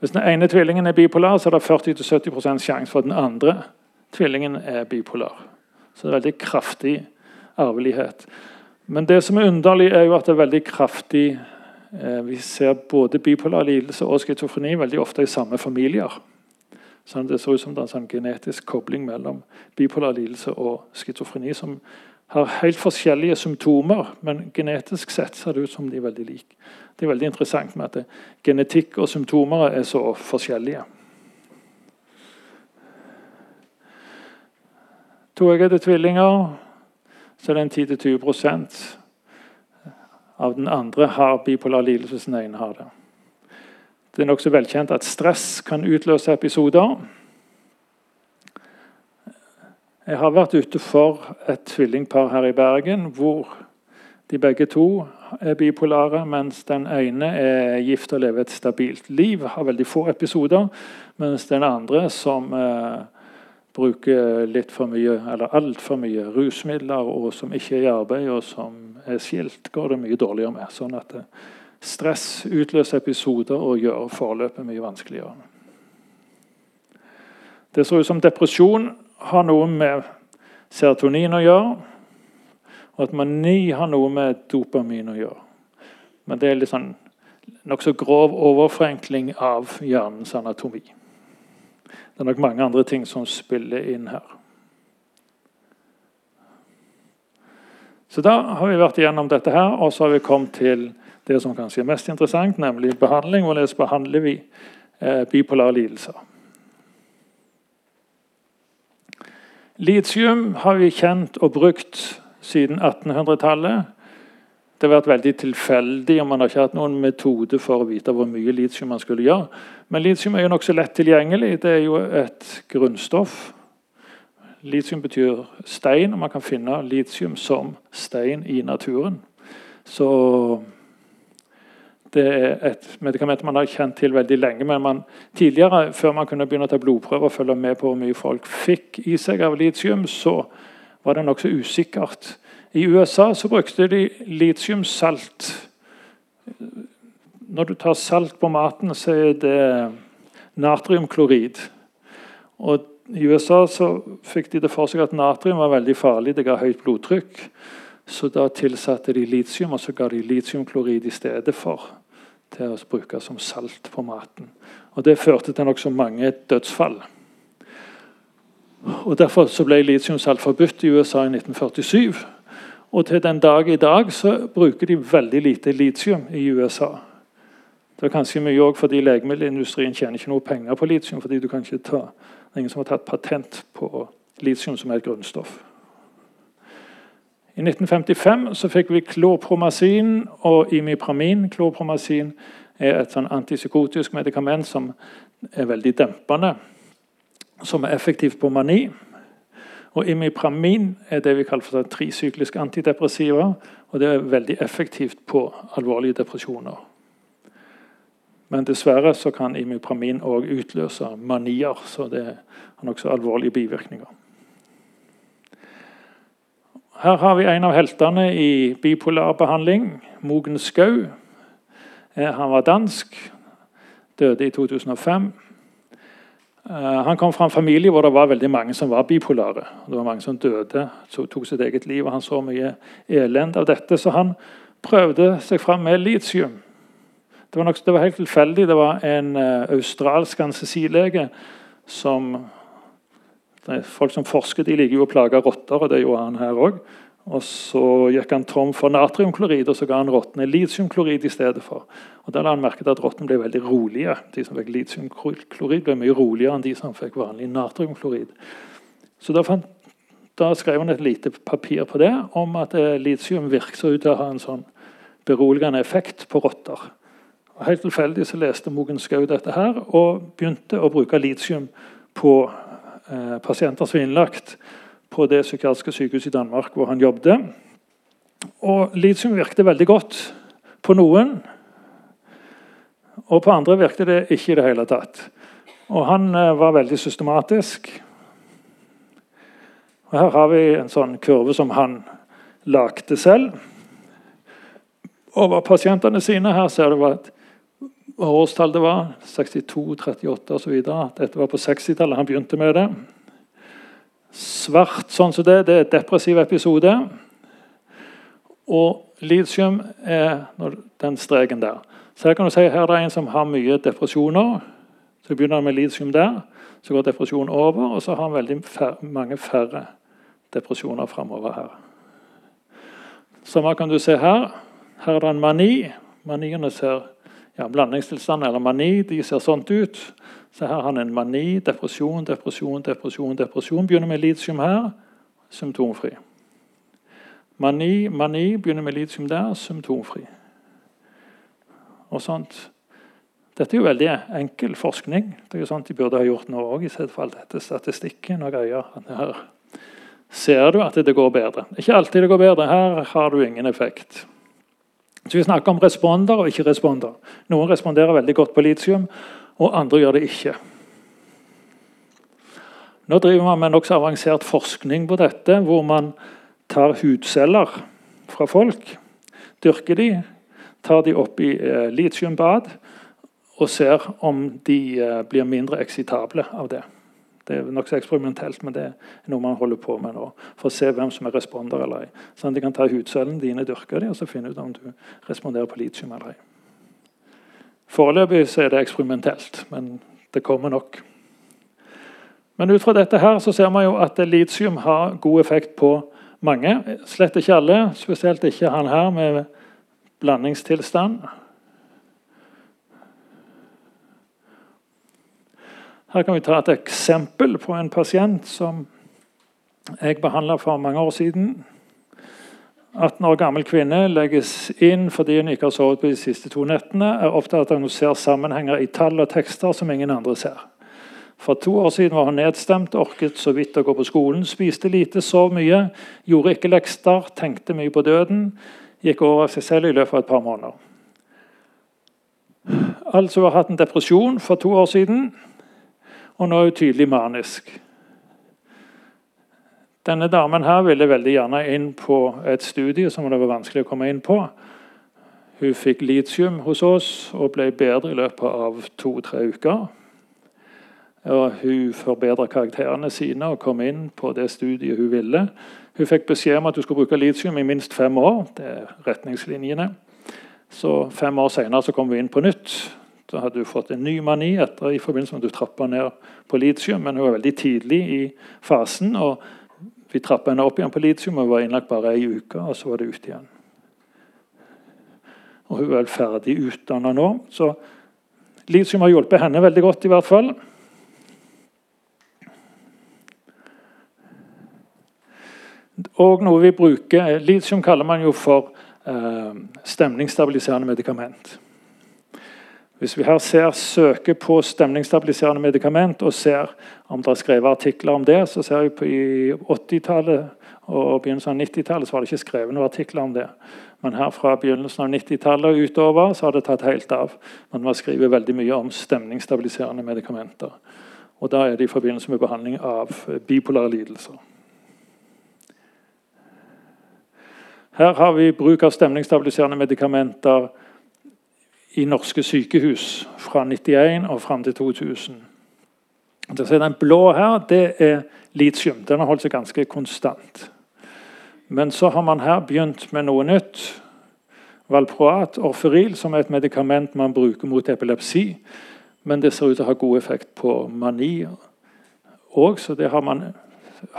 Hvis den ene tvillingen er bipolar, så er det 40-70 sjanse for at den andre tvillingen er bipolar. Så det er veldig kraftig arvelighet. Men det som er underlig, er jo at det er veldig kraftig Vi ser både bipolar lidelse og schizofreni veldig ofte i samme familier. Sånn det ser ut som det er en sånn genetisk kobling mellom bipolar lidelse og schizofreni som har helt forskjellige symptomer, men genetisk sett ser det ut som de er veldig like. Det er veldig interessant med at genetikk og symptomer er så forskjellige. Toeggede tvillinger så er det en 10-20 av den andre har bipolar lidelse, hvis den ene har det. Det er nokså velkjent at stress kan utløse episoder. Jeg har vært ute for et tvillingpar her i Bergen hvor de begge to er bipolare, mens den ene er gift og lever et stabilt liv, har veldig få episoder, mens den andre, som eh, bruker litt for mye, eller altfor mye rusmidler, og som ikke er i arbeid, og som er skilt, går det mye dårligere med. Sånn at eh, stress utløser episoder og gjør forløpet mye vanskeligere. Det ser ut som depresjon har noe med serotonin å gjøre, og at mani har noe med dopamin å gjøre. Men det er litt sånn nokså grov overforenkling av hjernens anatomi. Det er nok mange andre ting som spiller inn her. Så Da har vi vært igjennom dette, her, og så har vi kommet til det som kanskje er mest interessant, nemlig behandling. Hvordan behandler vi eh, bipolare lidelser? Litium har vi kjent og brukt siden 1800-tallet. Det har vært veldig tilfeldig, og man har ikke hatt noen metode for å vite hvor mye litium man skulle gjøre. Men litium er jo nokså lett tilgjengelig. Det er jo et grunnstoff. Litium betyr stein, og man kan finne litium som stein i naturen. Så det er et medikament man har kjent til veldig lenge. Men man, tidligere, før man kunne begynne å ta blodprøver og følge med på hvor mye folk fikk i seg av litium, så var det nokså usikkert. I USA så brukte de litiumsalt. Når du tar salt på maten, så er det natriumklorid. Og I USA fikk de det for seg at natrium var veldig farlig. Det ga høyt blodtrykk. Så da tilsatte de litium, og så ga de litiumklorid i stedet for til å bruke som salt på maten. Og Det førte til nokså mange dødsfall. Og Derfor ble litiumsalt forbudt i USA i 1947. Og til den dag i dag så bruker de veldig lite litium i USA. Det er kanskje mye også fordi Legemiddelindustrien tjener ikke noe penger på litium. fordi du kan ikke ta, Det er ingen som har tatt patent på litium som er et grunnstoff. I 1955 så fikk vi klorpromazin og imipramin. Klorpromazin er et sånn antipsykotisk medikament som er veldig dempende, som er effektivt på mani. Og imipramin er det vi kaller for trisyklisk antidepressiva. Og det er veldig effektivt på alvorlige depresjoner. Men dessverre så kan imipramin òg utløse manier, så det har nokså alvorlige bivirkninger. Her har vi en av heltene i bipolar behandling, Mogen Skau. Eh, han var dansk, døde i 2005. Eh, han kom fra en familie hvor det var veldig mange som var bipolare. Det var mange som døde, som tok sitt eget liv. og Han så mye elend av dette, så han prøvde seg fram med litium. Det var, nok, det var helt tilfeldig. Det var en uh, australsk anestesilege som Folk som forsker de liker jo å plage rotter, og det gjorde han her òg. Og Så gikk han tom for natriumklorid, og så ga han rottene litiumklorid i stedet for. Og Da la han merke til at rottene ble veldig rolige. De som fikk litiumklorid, ble mye roligere enn de som fikk vanlig natriumklorid. Så da, fant, da skrev han et lite papir på det om at eh, litium virker ut til å ha en sånn beroligende effekt på rotter. Helt tilfeldig så leste Mogen Skau dette her og begynte å bruke litium på eh, pasienter som er innlagt på det psykiatriske sykehuset i Danmark hvor han jobbet. Og Litium virket veldig godt på noen, og på andre virket det ikke i det hele tatt. Og han eh, var veldig systematisk. Og Her har vi en sånn kurve som han lagde selv. Over pasientene sine her ser du hva årstall det var. 62, 38 osv. Dette var på 60-tallet han begynte med det. Svart sånn som det, det er et depressiv episode. Og litium er den streken der. Så her kan du si her er det en som har mye depresjoner. Så begynner han med litium der. Så går depresjonen over, og så har han veldig fær mange færre depresjoner framover her. Samme kan du se her. Her er det en mani. Maniene ser ja, Blandingstilstand eller mani de ser sånt ut. Så her har han en mani, depresjon, depresjon, depresjon. depresjon. Begynner med litium her, symptomfri. Mani, mani, begynner med litium der, symptomfri. Og sånt. Dette er jo veldig enkel forskning. Det er jo sånt De burde ha gjort nå òg, dette statistikken og greier. Ser du at det går bedre. Ikke alltid det går bedre. Her har du ingen effekt. Så Vi snakker om responder og ikke responder. Noen responderer veldig godt på litium, og andre gjør det ikke. Nå driver man med nokså avansert forskning på dette, hvor man tar hudceller fra folk, dyrker de, tar de opp i eh, litiumbad og ser om de eh, blir mindre eksitable av det. Det er nokså eksperimentelt, men det er noe man holder på med nå. For å se hvem som er responder eller ei. Sånn, de kan ta hudcellene dine, dyrke dem, og så finne ut om du responderer på litium eller ei. Foreløpig er det eksperimentelt, men det kommer nok. Men ut fra dette her så ser man jo at litium har god effekt på mange. Slett ikke alle, spesielt ikke han her med blandingstilstand. Her kan vi ta et eksempel på en pasient som jeg behandla for mange år siden. 18 år gammel kvinne legges inn fordi hun ikke har sovet på de siste to nettene. Er opptatt av at hun ser sammenhenger i tall og tekster som ingen andre ser. For to år siden var hun nedstemt, orket så vidt å gå på skolen. Spiste lite, sov mye, gjorde ikke lekser, tenkte mye på døden. Gikk over seg selv i løpet av et par måneder. Altså har hatt en depresjon for to år siden, og nå er hun tydelig manisk. Denne damen her ville veldig gjerne inn på et studie som det var vanskelig å komme inn på. Hun fikk litium hos oss og ble bedre i løpet av to-tre uker. Og hun forbedra karakterene sine og kom inn på det studiet hun ville. Hun fikk beskjed om at hun skulle bruke litium i minst fem år. Det er retningslinjene. Så Fem år senere kom hun inn på nytt. Da hadde hun fått en ny mani etter i forbindelse med at hun trappa ned på litium, men hun var veldig tidlig i fasen. og vi trappa henne opp igjen på litium og var innlagt bare ei uke, og så var det ute igjen. Og Hun er vel ferdig utdanna nå, så litium har hjulpet henne veldig godt. i hvert fall. Og noe vi bruker Litium kaller man jo for eh, stemningsstabiliserende medikament. Hvis vi her ser, søker på stemningsstabiliserende medikament og ser om det er skrevet artikler om det, så ser vi på i 80-tallet og begynnelsen av 90-tallet var det ikke skrevet noen artikler om det. Men her fra begynnelsen av 90-tallet og utover så har det tatt helt av. Men man skriver veldig mye om stemningsstabiliserende medikamenter. Og da er det i forbindelse med behandling av bipolare lidelser. Her har vi bruk av stemningsstabiliserende medikamenter i norske sykehus fra 1991 og fram til 2000. Den blå her det er litium. Den har holdt seg ganske konstant. Men så har man her begynt med noe nytt. Valproat, orferil, som er et medikament man bruker mot epilepsi. Men det ser ut til å ha god effekt på mani òg, så det har, man,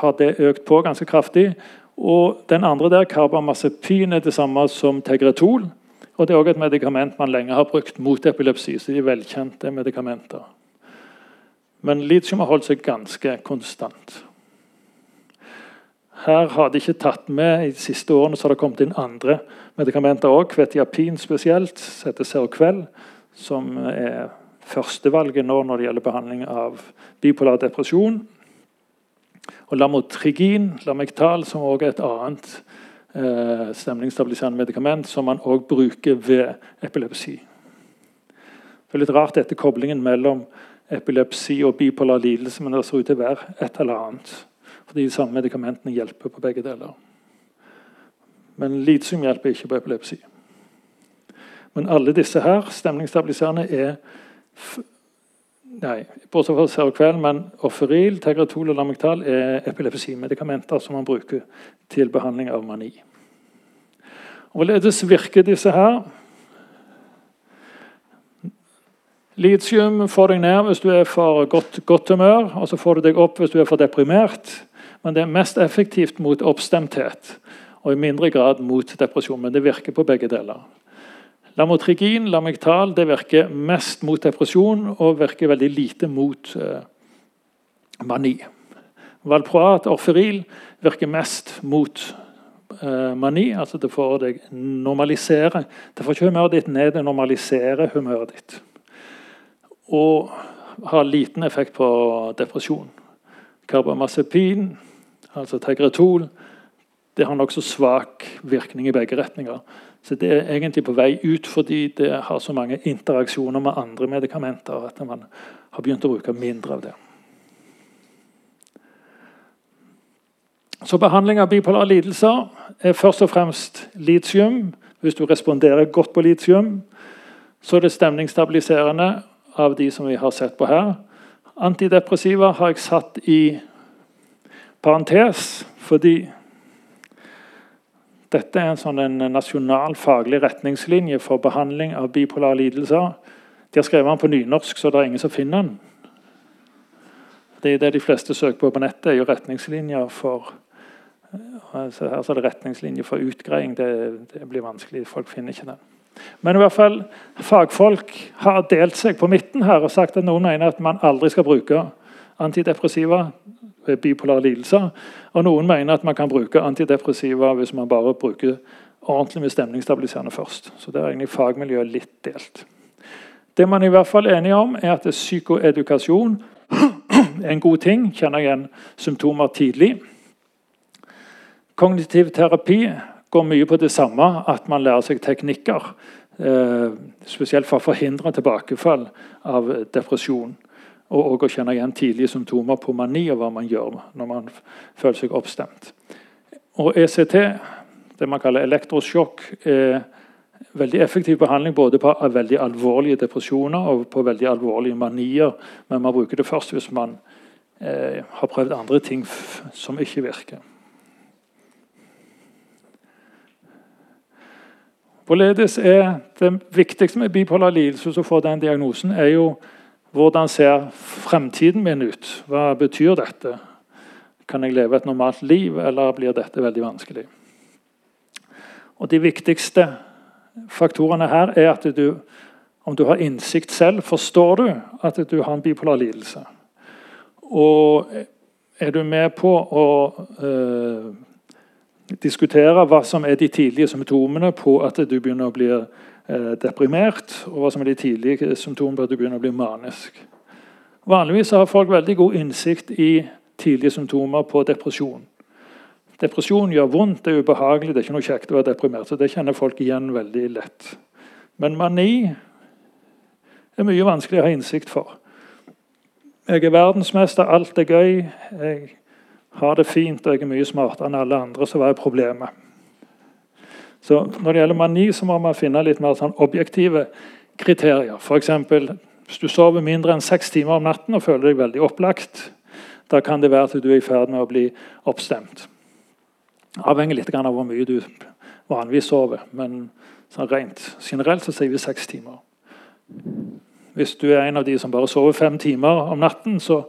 har det økt på ganske kraftig. Og den andre der, karbamazepin, er det samme som tegretol. Og Det er også et medikament man lenge har brukt mot epilepsi. så de er velkjente medikamenter. Men litium har holdt seg ganske konstant. Her har de ikke tatt med I de siste årene så har det kommet inn andre medikamenter òg. Kvetiapin spesielt, som heter Serokveld, som er førstevalget nå når det gjelder behandling av bipolar depresjon. Og Lamotrigin, lamektal, som også er et annet eh, stemningsstabiliserende medikament som man også bruker ved epilepsi. Det er litt rart dette koblingen mellom epilepsi og bipolar lidelse, men det ser ut til å være et eller annet. Fordi de samme medikamentene hjelper på begge deler. Men litium hjelper ikke på epilepsi. Men alle disse her, stemningsstabiliserende, er Nei, bortsett fra Serokvel, men Offeril, Tegratol og Lamictal er epilepsimedikamenter som man bruker til behandling av mani. Hvorledes virker disse her? Litium får deg ned hvis du er for godt, godt humør, og så får du deg opp hvis du er for deprimert. Men det er mest effektivt mot oppstemthet og i mindre grad mot depresjon. Men det virker på begge deler. Lamotrigin, lamictal, det virker mest mot depresjon og virker veldig lite mot eh, mani. Valproat, orferil, virker mest mot eh, mani. altså Det får deg normalisere. Det får ikke humøret ditt ned, det normaliserer humøret ditt. Og har liten effekt på depresjon. Karbamazepin, altså tegretol, det har nokså svak virkning i begge retninger. Så det er egentlig på vei ut fordi det har så mange interaksjoner med andre medikamenter at man har begynt å bruke mindre av det. Så Behandling av bipolare lidelser er først og fremst litium. Hvis du responderer godt på litium, så er det stemningsstabiliserende av de som vi har sett på her. Antidepressiva har jeg satt i parentes fordi dette er en, sånn, en nasjonal faglig retningslinje for behandling av bipolare lidelser. De har skrevet den på nynorsk, så det er ingen som finner den. Det det de fleste søker på på nettet, er jo retningslinjer for altså Her er det retningslinjer for utgreiing. Det, det, blir vanskelig. Folk finner ikke den. Men i hvert fall, fagfolk har delt seg på midten her og sagt at noen mener at man aldri skal bruke antidepressiva ved bipolare lidelser. Og noen mener at man kan bruke antidepressiva hvis man bare bruker ordentlig med stemningsstabiliserende først. Så det er egentlig fagmiljøet litt delt. Det man i hvert fall er enige om, er at psykoedukasjon er en god ting. Kjenner igjen symptomer tidlig. Kognitiv terapi går mye på det samme, at man lærer seg teknikker. Eh, spesielt for å forhindre tilbakefall av depresjon. Og, og å kjenne igjen tidlige symptomer på mani og hva man gjør når man føler seg oppstemt. Og ECT, det man kaller elektrosjokk, er veldig effektiv behandling både på veldig alvorlige depresjoner og på veldig alvorlige manier. Men man bruker det først hvis man eh, har prøvd andre ting som ikke virker. Hvorledes er Det viktigste med bipolar lidelse som får den diagnosen, er jo hvordan ser fremtiden min ut? Hva betyr dette? Kan jeg leve et normalt liv, eller blir dette veldig vanskelig? Og De viktigste faktorene her er at du, om du har innsikt selv, forstår du at du har en bipolar lidelse. Og er du med på å øh, diskutere hva som er de tidlige symptomene på at du begynner å bli deprimert, og hva som er de tidlige symptomene på at du begynner å bli manisk. Vanligvis har folk veldig god innsikt i tidlige symptomer på depresjon. Depresjon gjør vondt, det er ubehagelig, det er ikke noe kjekt å være deprimert. så Det kjenner folk igjen veldig lett. Men mani er mye vanskelig å ha innsikt for. Jeg er verdensmester, alt er gøy, jeg har det fint og jeg er mye smartere enn alle andre. Så hva er problemet? Så Når det gjelder mani, så må man finne litt mer sånn objektive kriterier. F.eks. hvis du sover mindre enn seks timer om natten og føler deg veldig opplagt, da kan det være at du er i ferd med å bli oppstemt. Avhenger litt av hvor mye du vanligvis sover. Men sånn rent generelt så sier vi seks timer. Hvis du er en av de som bare sover fem timer om natten, så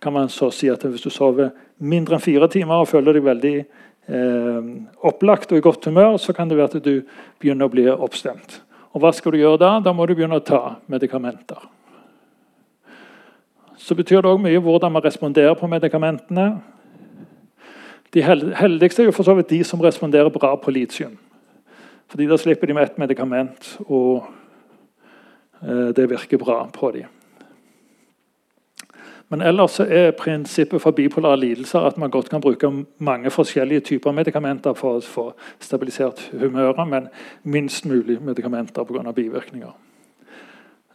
kan man så si at hvis du sover mindre enn fire timer og føler deg veldig eh, opplagt og i godt humør, så kan det være at du begynner å bli oppstemt. Og Hva skal du gjøre da? Da må du begynne å ta medikamenter. Så betyr det òg mye hvordan man responderer på medikamentene. De heldigste er jo for så vidt de som responderer bra på litium. Fordi Da slipper de med ett medikament, og eh, det virker bra på dem. Men ellers er prinsippet for bipolare lidelser at man godt kan bruke mange forskjellige typer medikamenter for å få stabilisert humøret, men minst mulig medikamenter pga. bivirkninger.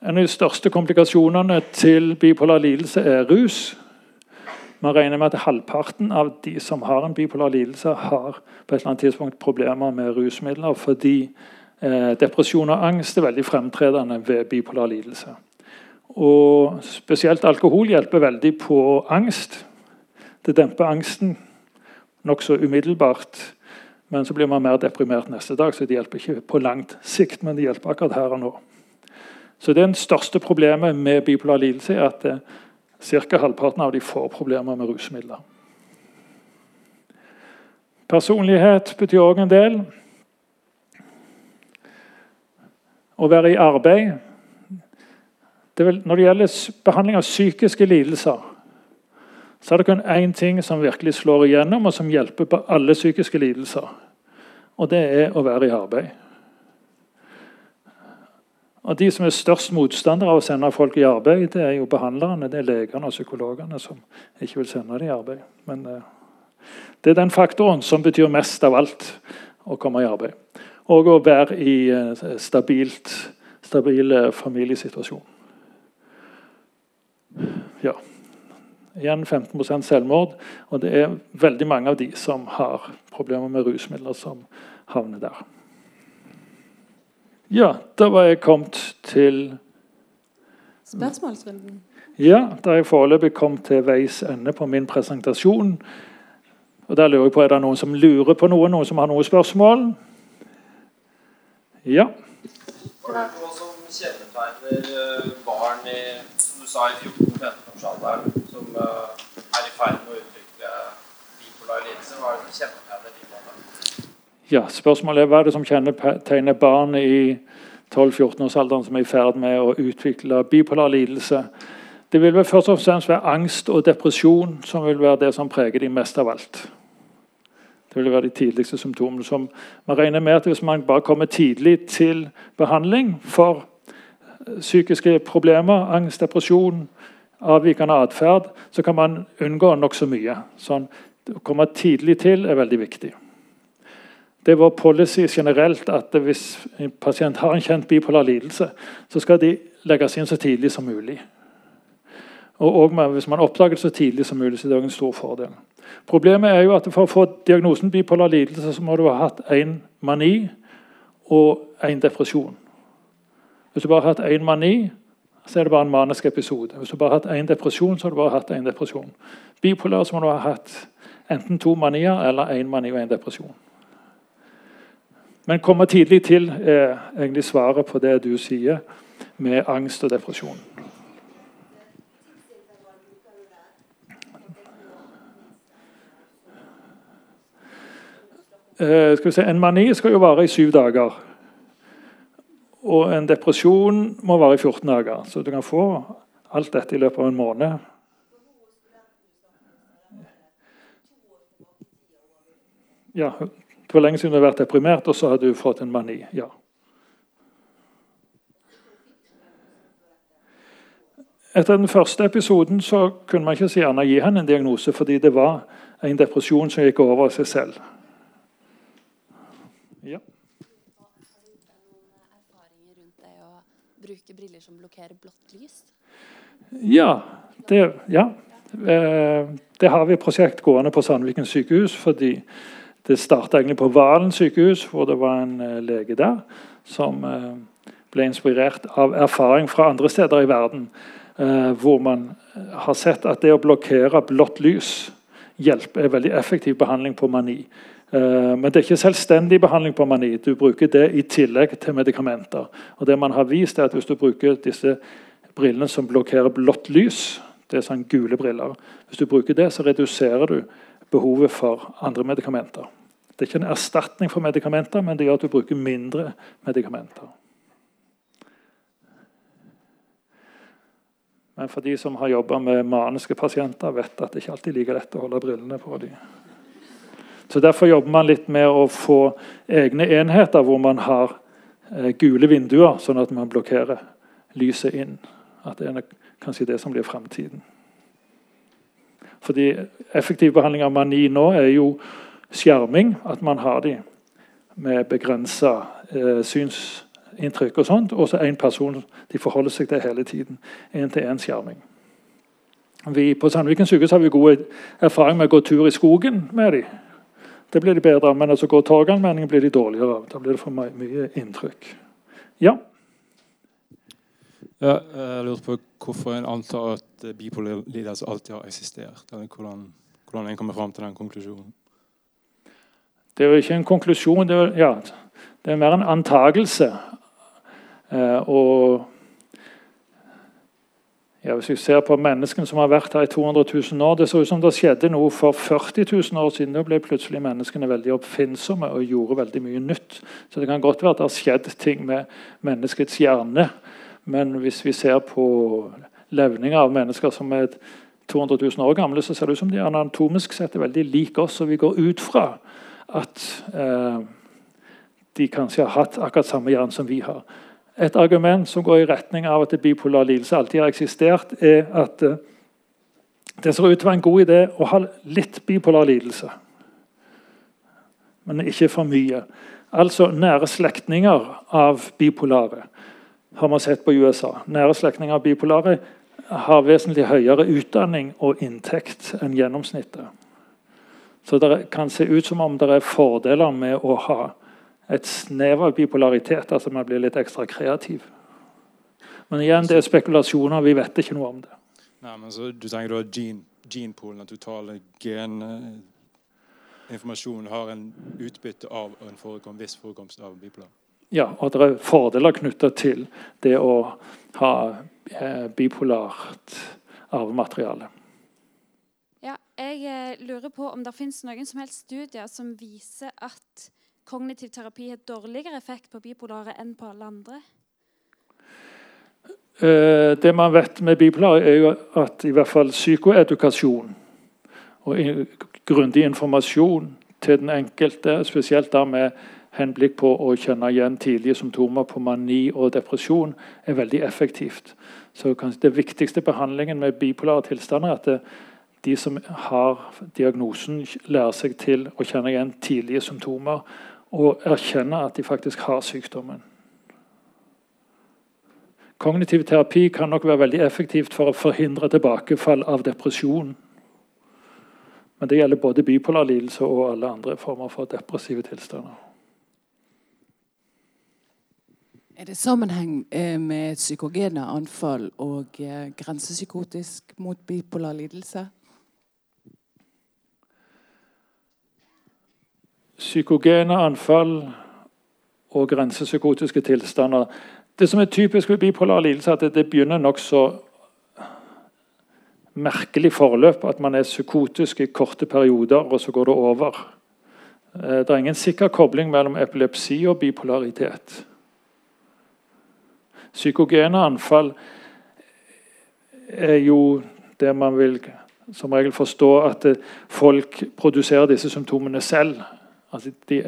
En av de største komplikasjonene til bipolar lidelse er rus. Man regner med at halvparten av de som har en bipolar lidelse, har på et eller annet tidspunkt problemer med rusmidler fordi eh, depresjon og angst er veldig fremtredende ved bipolar lidelse. Og spesielt alkohol hjelper veldig på angst. Det demper angsten nokså umiddelbart. Men så blir man mer deprimert neste dag, så det hjelper ikke på langt sikt. Men det hjelper akkurat her og nå. Så Det største problemet med bipolar lidelse er at eh, ca. halvparten av de får problemer med rusmidler. Personlighet betyr òg en del. Å være i arbeid det vil, Når det gjelder behandling av psykiske lidelser, så er det kun én ting som virkelig slår igjennom, og som hjelper på alle psykiske lidelser. Og det er å være i arbeid. Og De som er størst motstandere av å sende folk i arbeid, det er jo behandlerne, det er legene og psykologene som ikke vil sende dem i arbeid. Men uh, det er den faktoren som betyr mest av alt å komme i arbeid. Og å være i uh, stabilt, stabil uh, familiesituasjon. Ja. Igjen 15% selvmord. Og det er veldig mange av de som har problemer med rusmidler, som havner der. Ja, da var jeg kommet til Spørsmålsrunden. Ja, da jeg foreløpig kommet til veis ende på min presentasjon. Og der lurer jeg på, Er det noen som lurer på noe? Noen som har noen spørsmål? Ja? Hva er som kjennetegner eh, barn i som du sa, i 14-15-årsalderen er i ferd med å utvikle bipolar lidelse? Hva er det som kjennetegner de barna? Ja, Spørsmålet er hva er det som kjennetegner barn i 12-14-årsalderen som er i ferd med å utvikle bipolar lidelse. Det vil vel først og fremst være angst og depresjon som vil være det som preger de mest av alt. Det vil være de tidligste symptomene. som Man regner med at hvis man bare kommer tidlig til behandling for psykiske problemer, angst, depresjon, avvikende atferd, så kan man unngå nokså mye. Sånn, å komme tidlig til er veldig viktig. Det er vår policy generelt at hvis en pasient har en kjent bipolar lidelse, så skal de legges inn så tidlig som mulig. Og, Hvis man oppdager det så tidlig som mulig, så er det en stor fordel. Problemet er jo at For å få diagnosen bipolar lidelse så må du ha hatt én mani og én depresjon. Hvis du bare har hatt én mani, så er det bare en manisk episode. Hvis du bare har hatt én depresjon, så har du bare hatt én depresjon. Bipolar så må du ha hatt enten to manier eller én mani og én depresjon. Men komme tidlig til er egentlig svaret på det du sier med angst og depresjon. Uh, skal vi se, En mani skal jo vare i syv dager. Og en depresjon må vare i 14 dager. Så du kan få alt dette i løpet av en måned. Ja, Det var lenge siden du hadde vært deprimert, og så hadde du fått en mani. ja. Etter den første episoden så kunne man ikke si gi henne en diagnose, fordi det var en depresjon som gikk over av seg selv. Ja. erfaringer rundt det å bruke briller som blokkerer blått lys? Ja, det, ja. Eh, det har vi prosjekt gående på Sandviken sykehus. fordi det starta egentlig på Valen sykehus, hvor det var en eh, lege der som eh, ble inspirert av erfaring fra andre steder i verden. Hvor man har sett at det å blokkere blått lys hjelp er veldig effektiv behandling på mani. Men det er ikke selvstendig behandling på mani. Du bruker det i tillegg til medikamenter. Og det man har vist er at Hvis du bruker disse brillene som blokkerer blått lys. Det er sånn gule briller. Hvis du bruker det, så reduserer du behovet for andre medikamenter. Det er ikke en erstatning for medikamenter, men det gjør at du bruker mindre medikamenter. Men for de som har jobba med maniske pasienter, vet at det ikke alltid er like lett å holde brillene på dem. Så Derfor jobber man litt med å få egne enheter hvor man har eh, gule vinduer, sånn at man blokkerer lyset inn. At det er kanskje det som blir framtiden. Fordi effektiv behandling av mani nå er jo skjerming. At man har de med begrensa eh, synsinntrykk og sånt. Og så én person de forholder seg til hele tiden. Én-til-én-skjerming. På Sandviken sykehus har vi god erfaring med å gå tur i skogen med dem. Det blir de bedre av, men altså går torganvendingen blir de dårligere av. Da blir det for mye inntrykk. Ja. Ja, jeg lurte på hvorfor en antar at bipolar lidelse alltid har eksistert. eller hvordan, hvordan en kommer fram til den konklusjonen. Det er jo ikke en konklusjon, det er, ja, det er mer en antakelse. Eh, og ja, Hvis vi ser på menneskene som har vært her i 200 000 år Det så ut som det skjedde noe for 40 000 år siden. Da ble plutselig menneskene veldig oppfinnsomme og gjorde veldig mye nytt. Så det kan godt være at det har skjedd ting med menneskets hjerne men hvis vi ser på levninger av mennesker som er 200 000 år gamle, så ser det ut som de anatomisk sett er veldig like oss. Og vi går ut fra at eh, de kanskje har hatt akkurat samme hjerne som vi har. Et argument som går i retning av at bipolar lidelse alltid har eksistert, er at eh, det ser ut til å være en god idé å ha litt bipolar lidelse, men ikke for mye. Altså nære slektninger av bipolare har man sett på USA. Nære slektninger av bipolare har vesentlig høyere utdanning og inntekt enn gjennomsnittet. Så det kan se ut som om det er fordeler med å ha et snev av bipolaritet. Altså man blir litt ekstra kreativ. Men igjen, det er spekulasjoner. Vi vet ikke noe om det. Nei, men så Du tenker da gene, genepoolen, den totale geninformasjonen, har en utbytte av en forekom, viss forekomst av bipolar? ja, og det er fordeler knytta til det å ha eh, bipolart arvemateriale. Ja, jeg eh, lurer på om det finnes noen som helst studier som viser at kognitiv terapi har dårligere effekt på bipolare enn på alle andre? Eh, det man vet med bipolare, er jo at i hvert fall psykoedukasjon og grundig informasjon til den enkelte, spesielt da med henblikk på å kjenne igjen tidlige symptomer på mani og depresjon, er veldig effektivt. Så kanskje Det viktigste behandlingen med bipolare tilstander er at det, de som har diagnosen, lærer seg til å kjenne igjen tidlige symptomer og erkjenne at de faktisk har sykdommen. Kognitiv terapi kan nok være veldig effektivt for å forhindre tilbakefall av depresjon. Men det gjelder både bipolar lidelse og alle andre former for depressive tilstander. Er det sammenheng eh, med psykogene anfall og eh, grensepsykotisk mot bipolar lidelse? Psykogene anfall og grensepsykotiske tilstander. Det som er typisk ved bipolar lidelse, er at det begynner nokså merkelig forløp. At man er psykotisk i korte perioder, og så går det over. Eh, det er ingen sikker kobling mellom epilepsi og bipolaritet. Psykogene anfall er jo det man vil som regel forstå at folk produserer disse symptomene selv. Altså de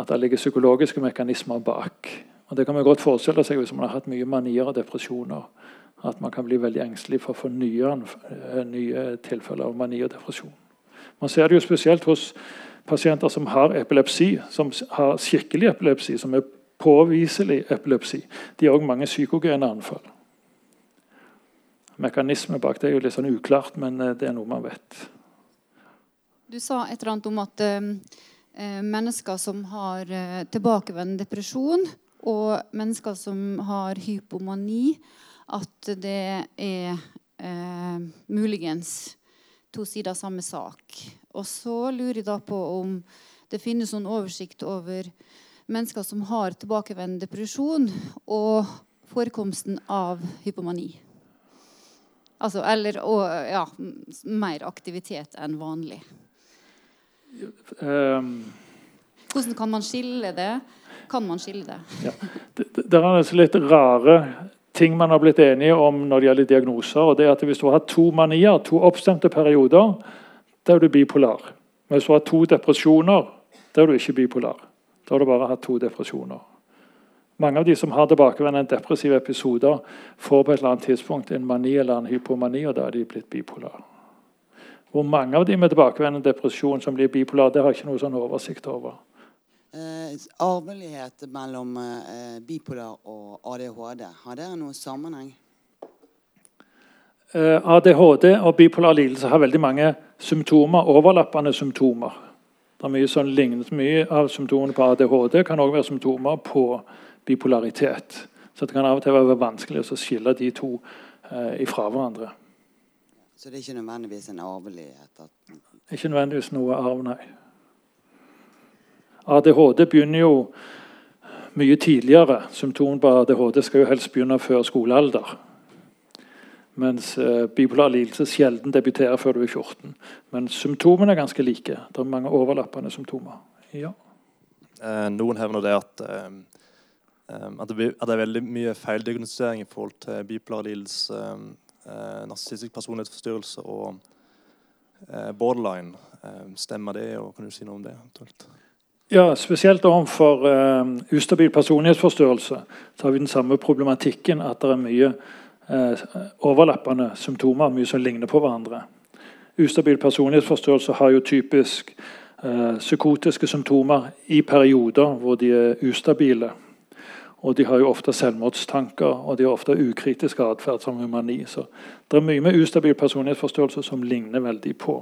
at det ligger psykologiske mekanismer bak. Og Det kan man godt forestille seg hvis man har hatt mye manier og depresjoner. At man kan bli veldig engstelig for å få nye, nye tilfeller av mani og depresjon. Man ser det jo spesielt hos pasienter som har epilepsi, som har skikkelig epilepsi, som er påviselig epilepsi. De har òg mange psykogene anfall. Mekanismen bak det er jo litt sånn uklart, men det er noe man vet. Du sa et eller annet om at eh, mennesker som har eh, tilbakevendende depresjon, og mennesker som har hypomani, at det er eh, muligens to sider av samme sak. Og så lurer jeg da på om det finnes noen oversikt over mennesker som har tilbakevendende depresjon, og forekomsten av hypomani. Altså, eller og, ja, mer aktivitet enn vanlig. Um, Hvordan kan man skille det? Kan man skille det? Ja. Det, det er altså litt rare ting man har blitt enige om når det gjelder diagnoser. og det er at Hvis du har to manier, to oppstemte perioder, da er du bipolar. Men hvis du har to depresjoner, da er du ikke bipolar. Da har du bare hatt to depresjoner. Mange av de som har tilbakevendende depressive episoder, får på et eller annet tidspunkt en mani eller en hypomani, og da er de blitt bipolar. Hvor mange av de med tilbakevendende depresjon som blir bipolar, det har jeg ikke noe sånn oversikt over. Eh, arvelighet mellom eh, bipolar og ADHD, har dere noen sammenheng? Eh, ADHD og bipolar lidelse har veldig mange symptomer, overlappende symptomer. Det er mye, sånn lignende, mye av symptomene på ADHD kan også være symptomer på bipolaritet. Så det kan av og til være vanskelig å skille de to eh, ifra hverandre. Så det er ikke nødvendigvis en arvelighet? Ikke nødvendigvis noe arv, nei. ADHD begynner jo mye tidligere. Symptomer på ADHD skal jo helst begynne før skolealder. Mens eh, bipolar lidelse sjelden debuterer før du er 14. Men symptomene er ganske like. Det er mange overlappende symptomer. Ja. Eh, noen hevner det at, eh, eh at, det blir, at, det er veldig mye feildiagnostisering i forhold til bipolar lidelse, eh, narsissistisk personlighetsforstyrrelse og eh, borderline. stemmer det, og kan du si noe om det? eventuelt? Ja, Spesielt overfor eh, ustabil personlighetsforstyrrelse så har vi den samme problematikken at det er mye uh, overlappende symptomer, mye som ligner på hverandre. Ustabil personlighetsforstyrrelse har jo typisk uh, psykotiske symptomer i perioder hvor de er ustabile. Og de har jo ofte selvmordstanker og de har ofte ukritisk atferd som humani. Så det er mye med ustabil personlighetsforståelse som ligner veldig på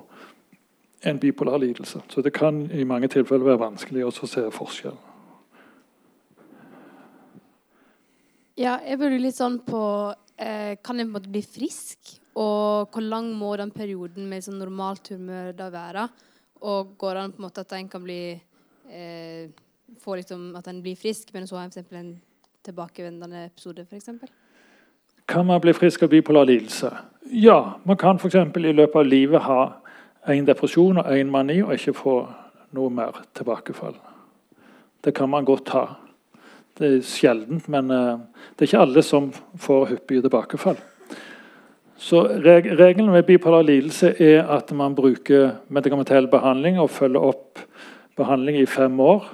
en bipolar lidelse. Så det kan i mange tilfeller være vanskelig å se forskjell. Ja, jeg burde litt sånn på eh, Kan jeg på en måte bli frisk? Og hvor lang må den perioden med sånn normalt humør da være? Og går det an på en måte at en kan bli eh, får liksom at en blir frisk, men så har en en tilbakevendende episode, f.eks.? Kan man bli frisk av bipolar lidelse? Ja, man kan f.eks. i løpet av livet ha én depresjon og én mani og ikke få noe mer tilbakefall. Det kan man godt ha. Det er sjeldent, men uh, det er ikke alle som får hyppige tilbakefall. Så reg Regelen med bipolar lidelse er at man bruker medikamentell behandling og følger opp behandling i fem år.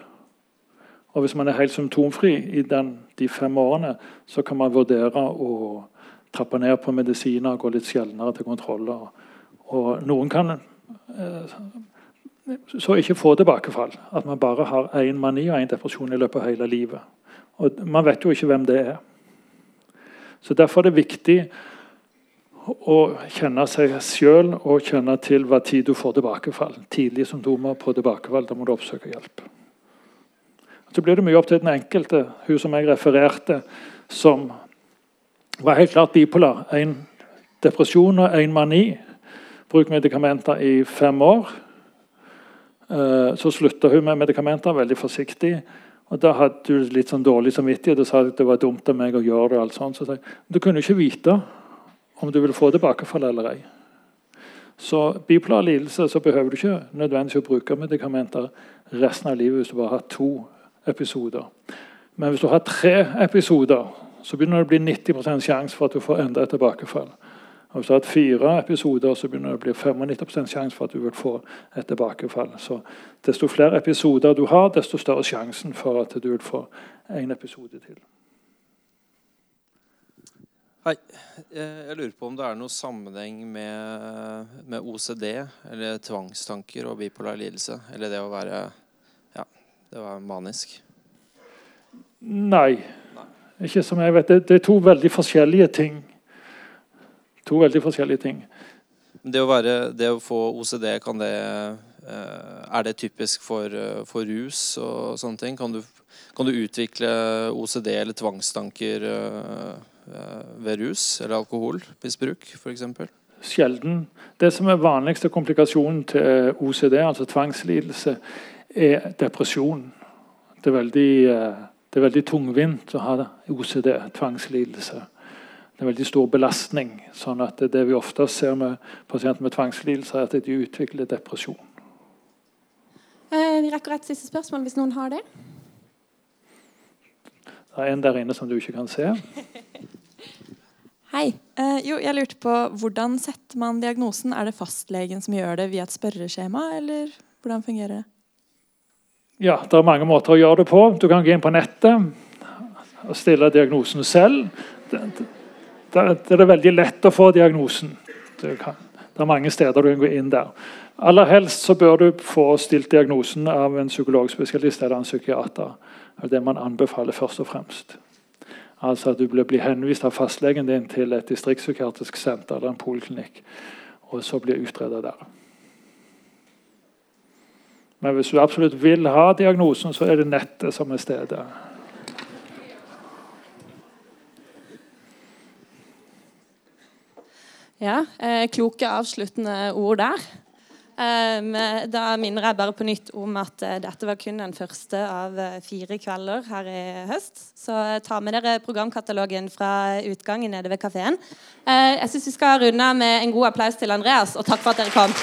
Og Hvis man er helt symptomfri i den, de fem årene, så kan man vurdere å trappe ned på medisiner gå litt sjeldnere til kontroller. Og noen kan Eh, så ikke få tilbakefall. At man bare har én mani og én depresjon i løpet av hele livet. Og Man vet jo ikke hvem det er. Så Derfor er det viktig å kjenne seg sjøl og kjenne til hva tid du får tilbakefall. Tidlige symptomer på tilbakefall. Da må du oppsøke hjelp. Så blir det mye opp til den enkelte. Hun som jeg refererte, som var helt klart bipolar. En depresjon og en mani Bruk medikamenter i fem år. Eh, så slutta hun med medikamenter, veldig forsiktig. Og Da hadde hun litt sånn dårlig samvittighet og sa at det var dumt av meg å gjøre det. og alt sånt. Så du kunne ikke vite om du ville få tilbakefall eller ei. Så bipolar lidelse så behøver du ikke nødvendigvis å bruke medikamenter resten av livet hvis du bare har to episoder. Men hvis du har tre episoder, så begynner det å bli 90% sjanse for at du får enda et tilbakefall. Og Hvis du har hatt fire episoder, så begynner det å bli 95% sjanse for at du vil få et tilbakefall. Så desto flere episoder du har, desto større sjansen for at du vil få en episode til. Hei. Eh, jeg lurer på om det er noe sammenheng med, med OCD, eller tvangstanker og bipolar lidelse? Eller det å være, det var manisk? Nei. Ikke som jeg vet. Det, det er to veldig forskjellige ting. To veldig forskjellige ting. Det å, være, det å få OCD, kan det eh, Er det typisk for, eh, for rus og sånne ting? Kan du, kan du utvikle OCD eller tvangstanker ved rus eller alkoholmisbruk f.eks.? Sjelden. Det som er vanligste komplikasjonen til OCD, altså tvangslidelse, er depresjon. Det er veldig, det er veldig tungvint å ha OCD, tvangslidelse. Det er en veldig stor belastning. sånn at Det vi ofte ser med pasienter med tvangslidelser, er at de utvikler depresjon. Eh, vi rekker et siste spørsmål hvis noen har det. Det er en der inne som du ikke kan se. Hei. Eh, jo, jeg lurte på Hvordan setter man diagnosen? Er det fastlegen som gjør det via et spørreskjema, eller hvordan fungerer det? Ja, Det er mange måter å gjøre det på. Du kan gå inn på nettet og stille diagnosen selv. Det, er veldig lett å få diagnosen. Det, er mange steder du kan gå inn der. Aller helst så bør du få stilt diagnosen av en psykologspesialist eller en psykiater. Det er det man anbefaler først og fremst. Altså at du blir henvist av fastlegen din til et distriktspsykiatrisk senter eller en poliklinikk, og så blir utredet der. Men hvis du absolutt vil ha diagnosen, så er det nettet som er stedet. Ja, eh, Kloke avsluttende ord der. Eh, da minner jeg bare på nytt om at eh, dette var kun den første av eh, fire kvelder her i høst. Så eh, ta med dere programkatalogen fra utgangen nede ved kafeen. Eh, jeg syns vi skal runde med en god applaus til Andreas, og takk for at dere kom.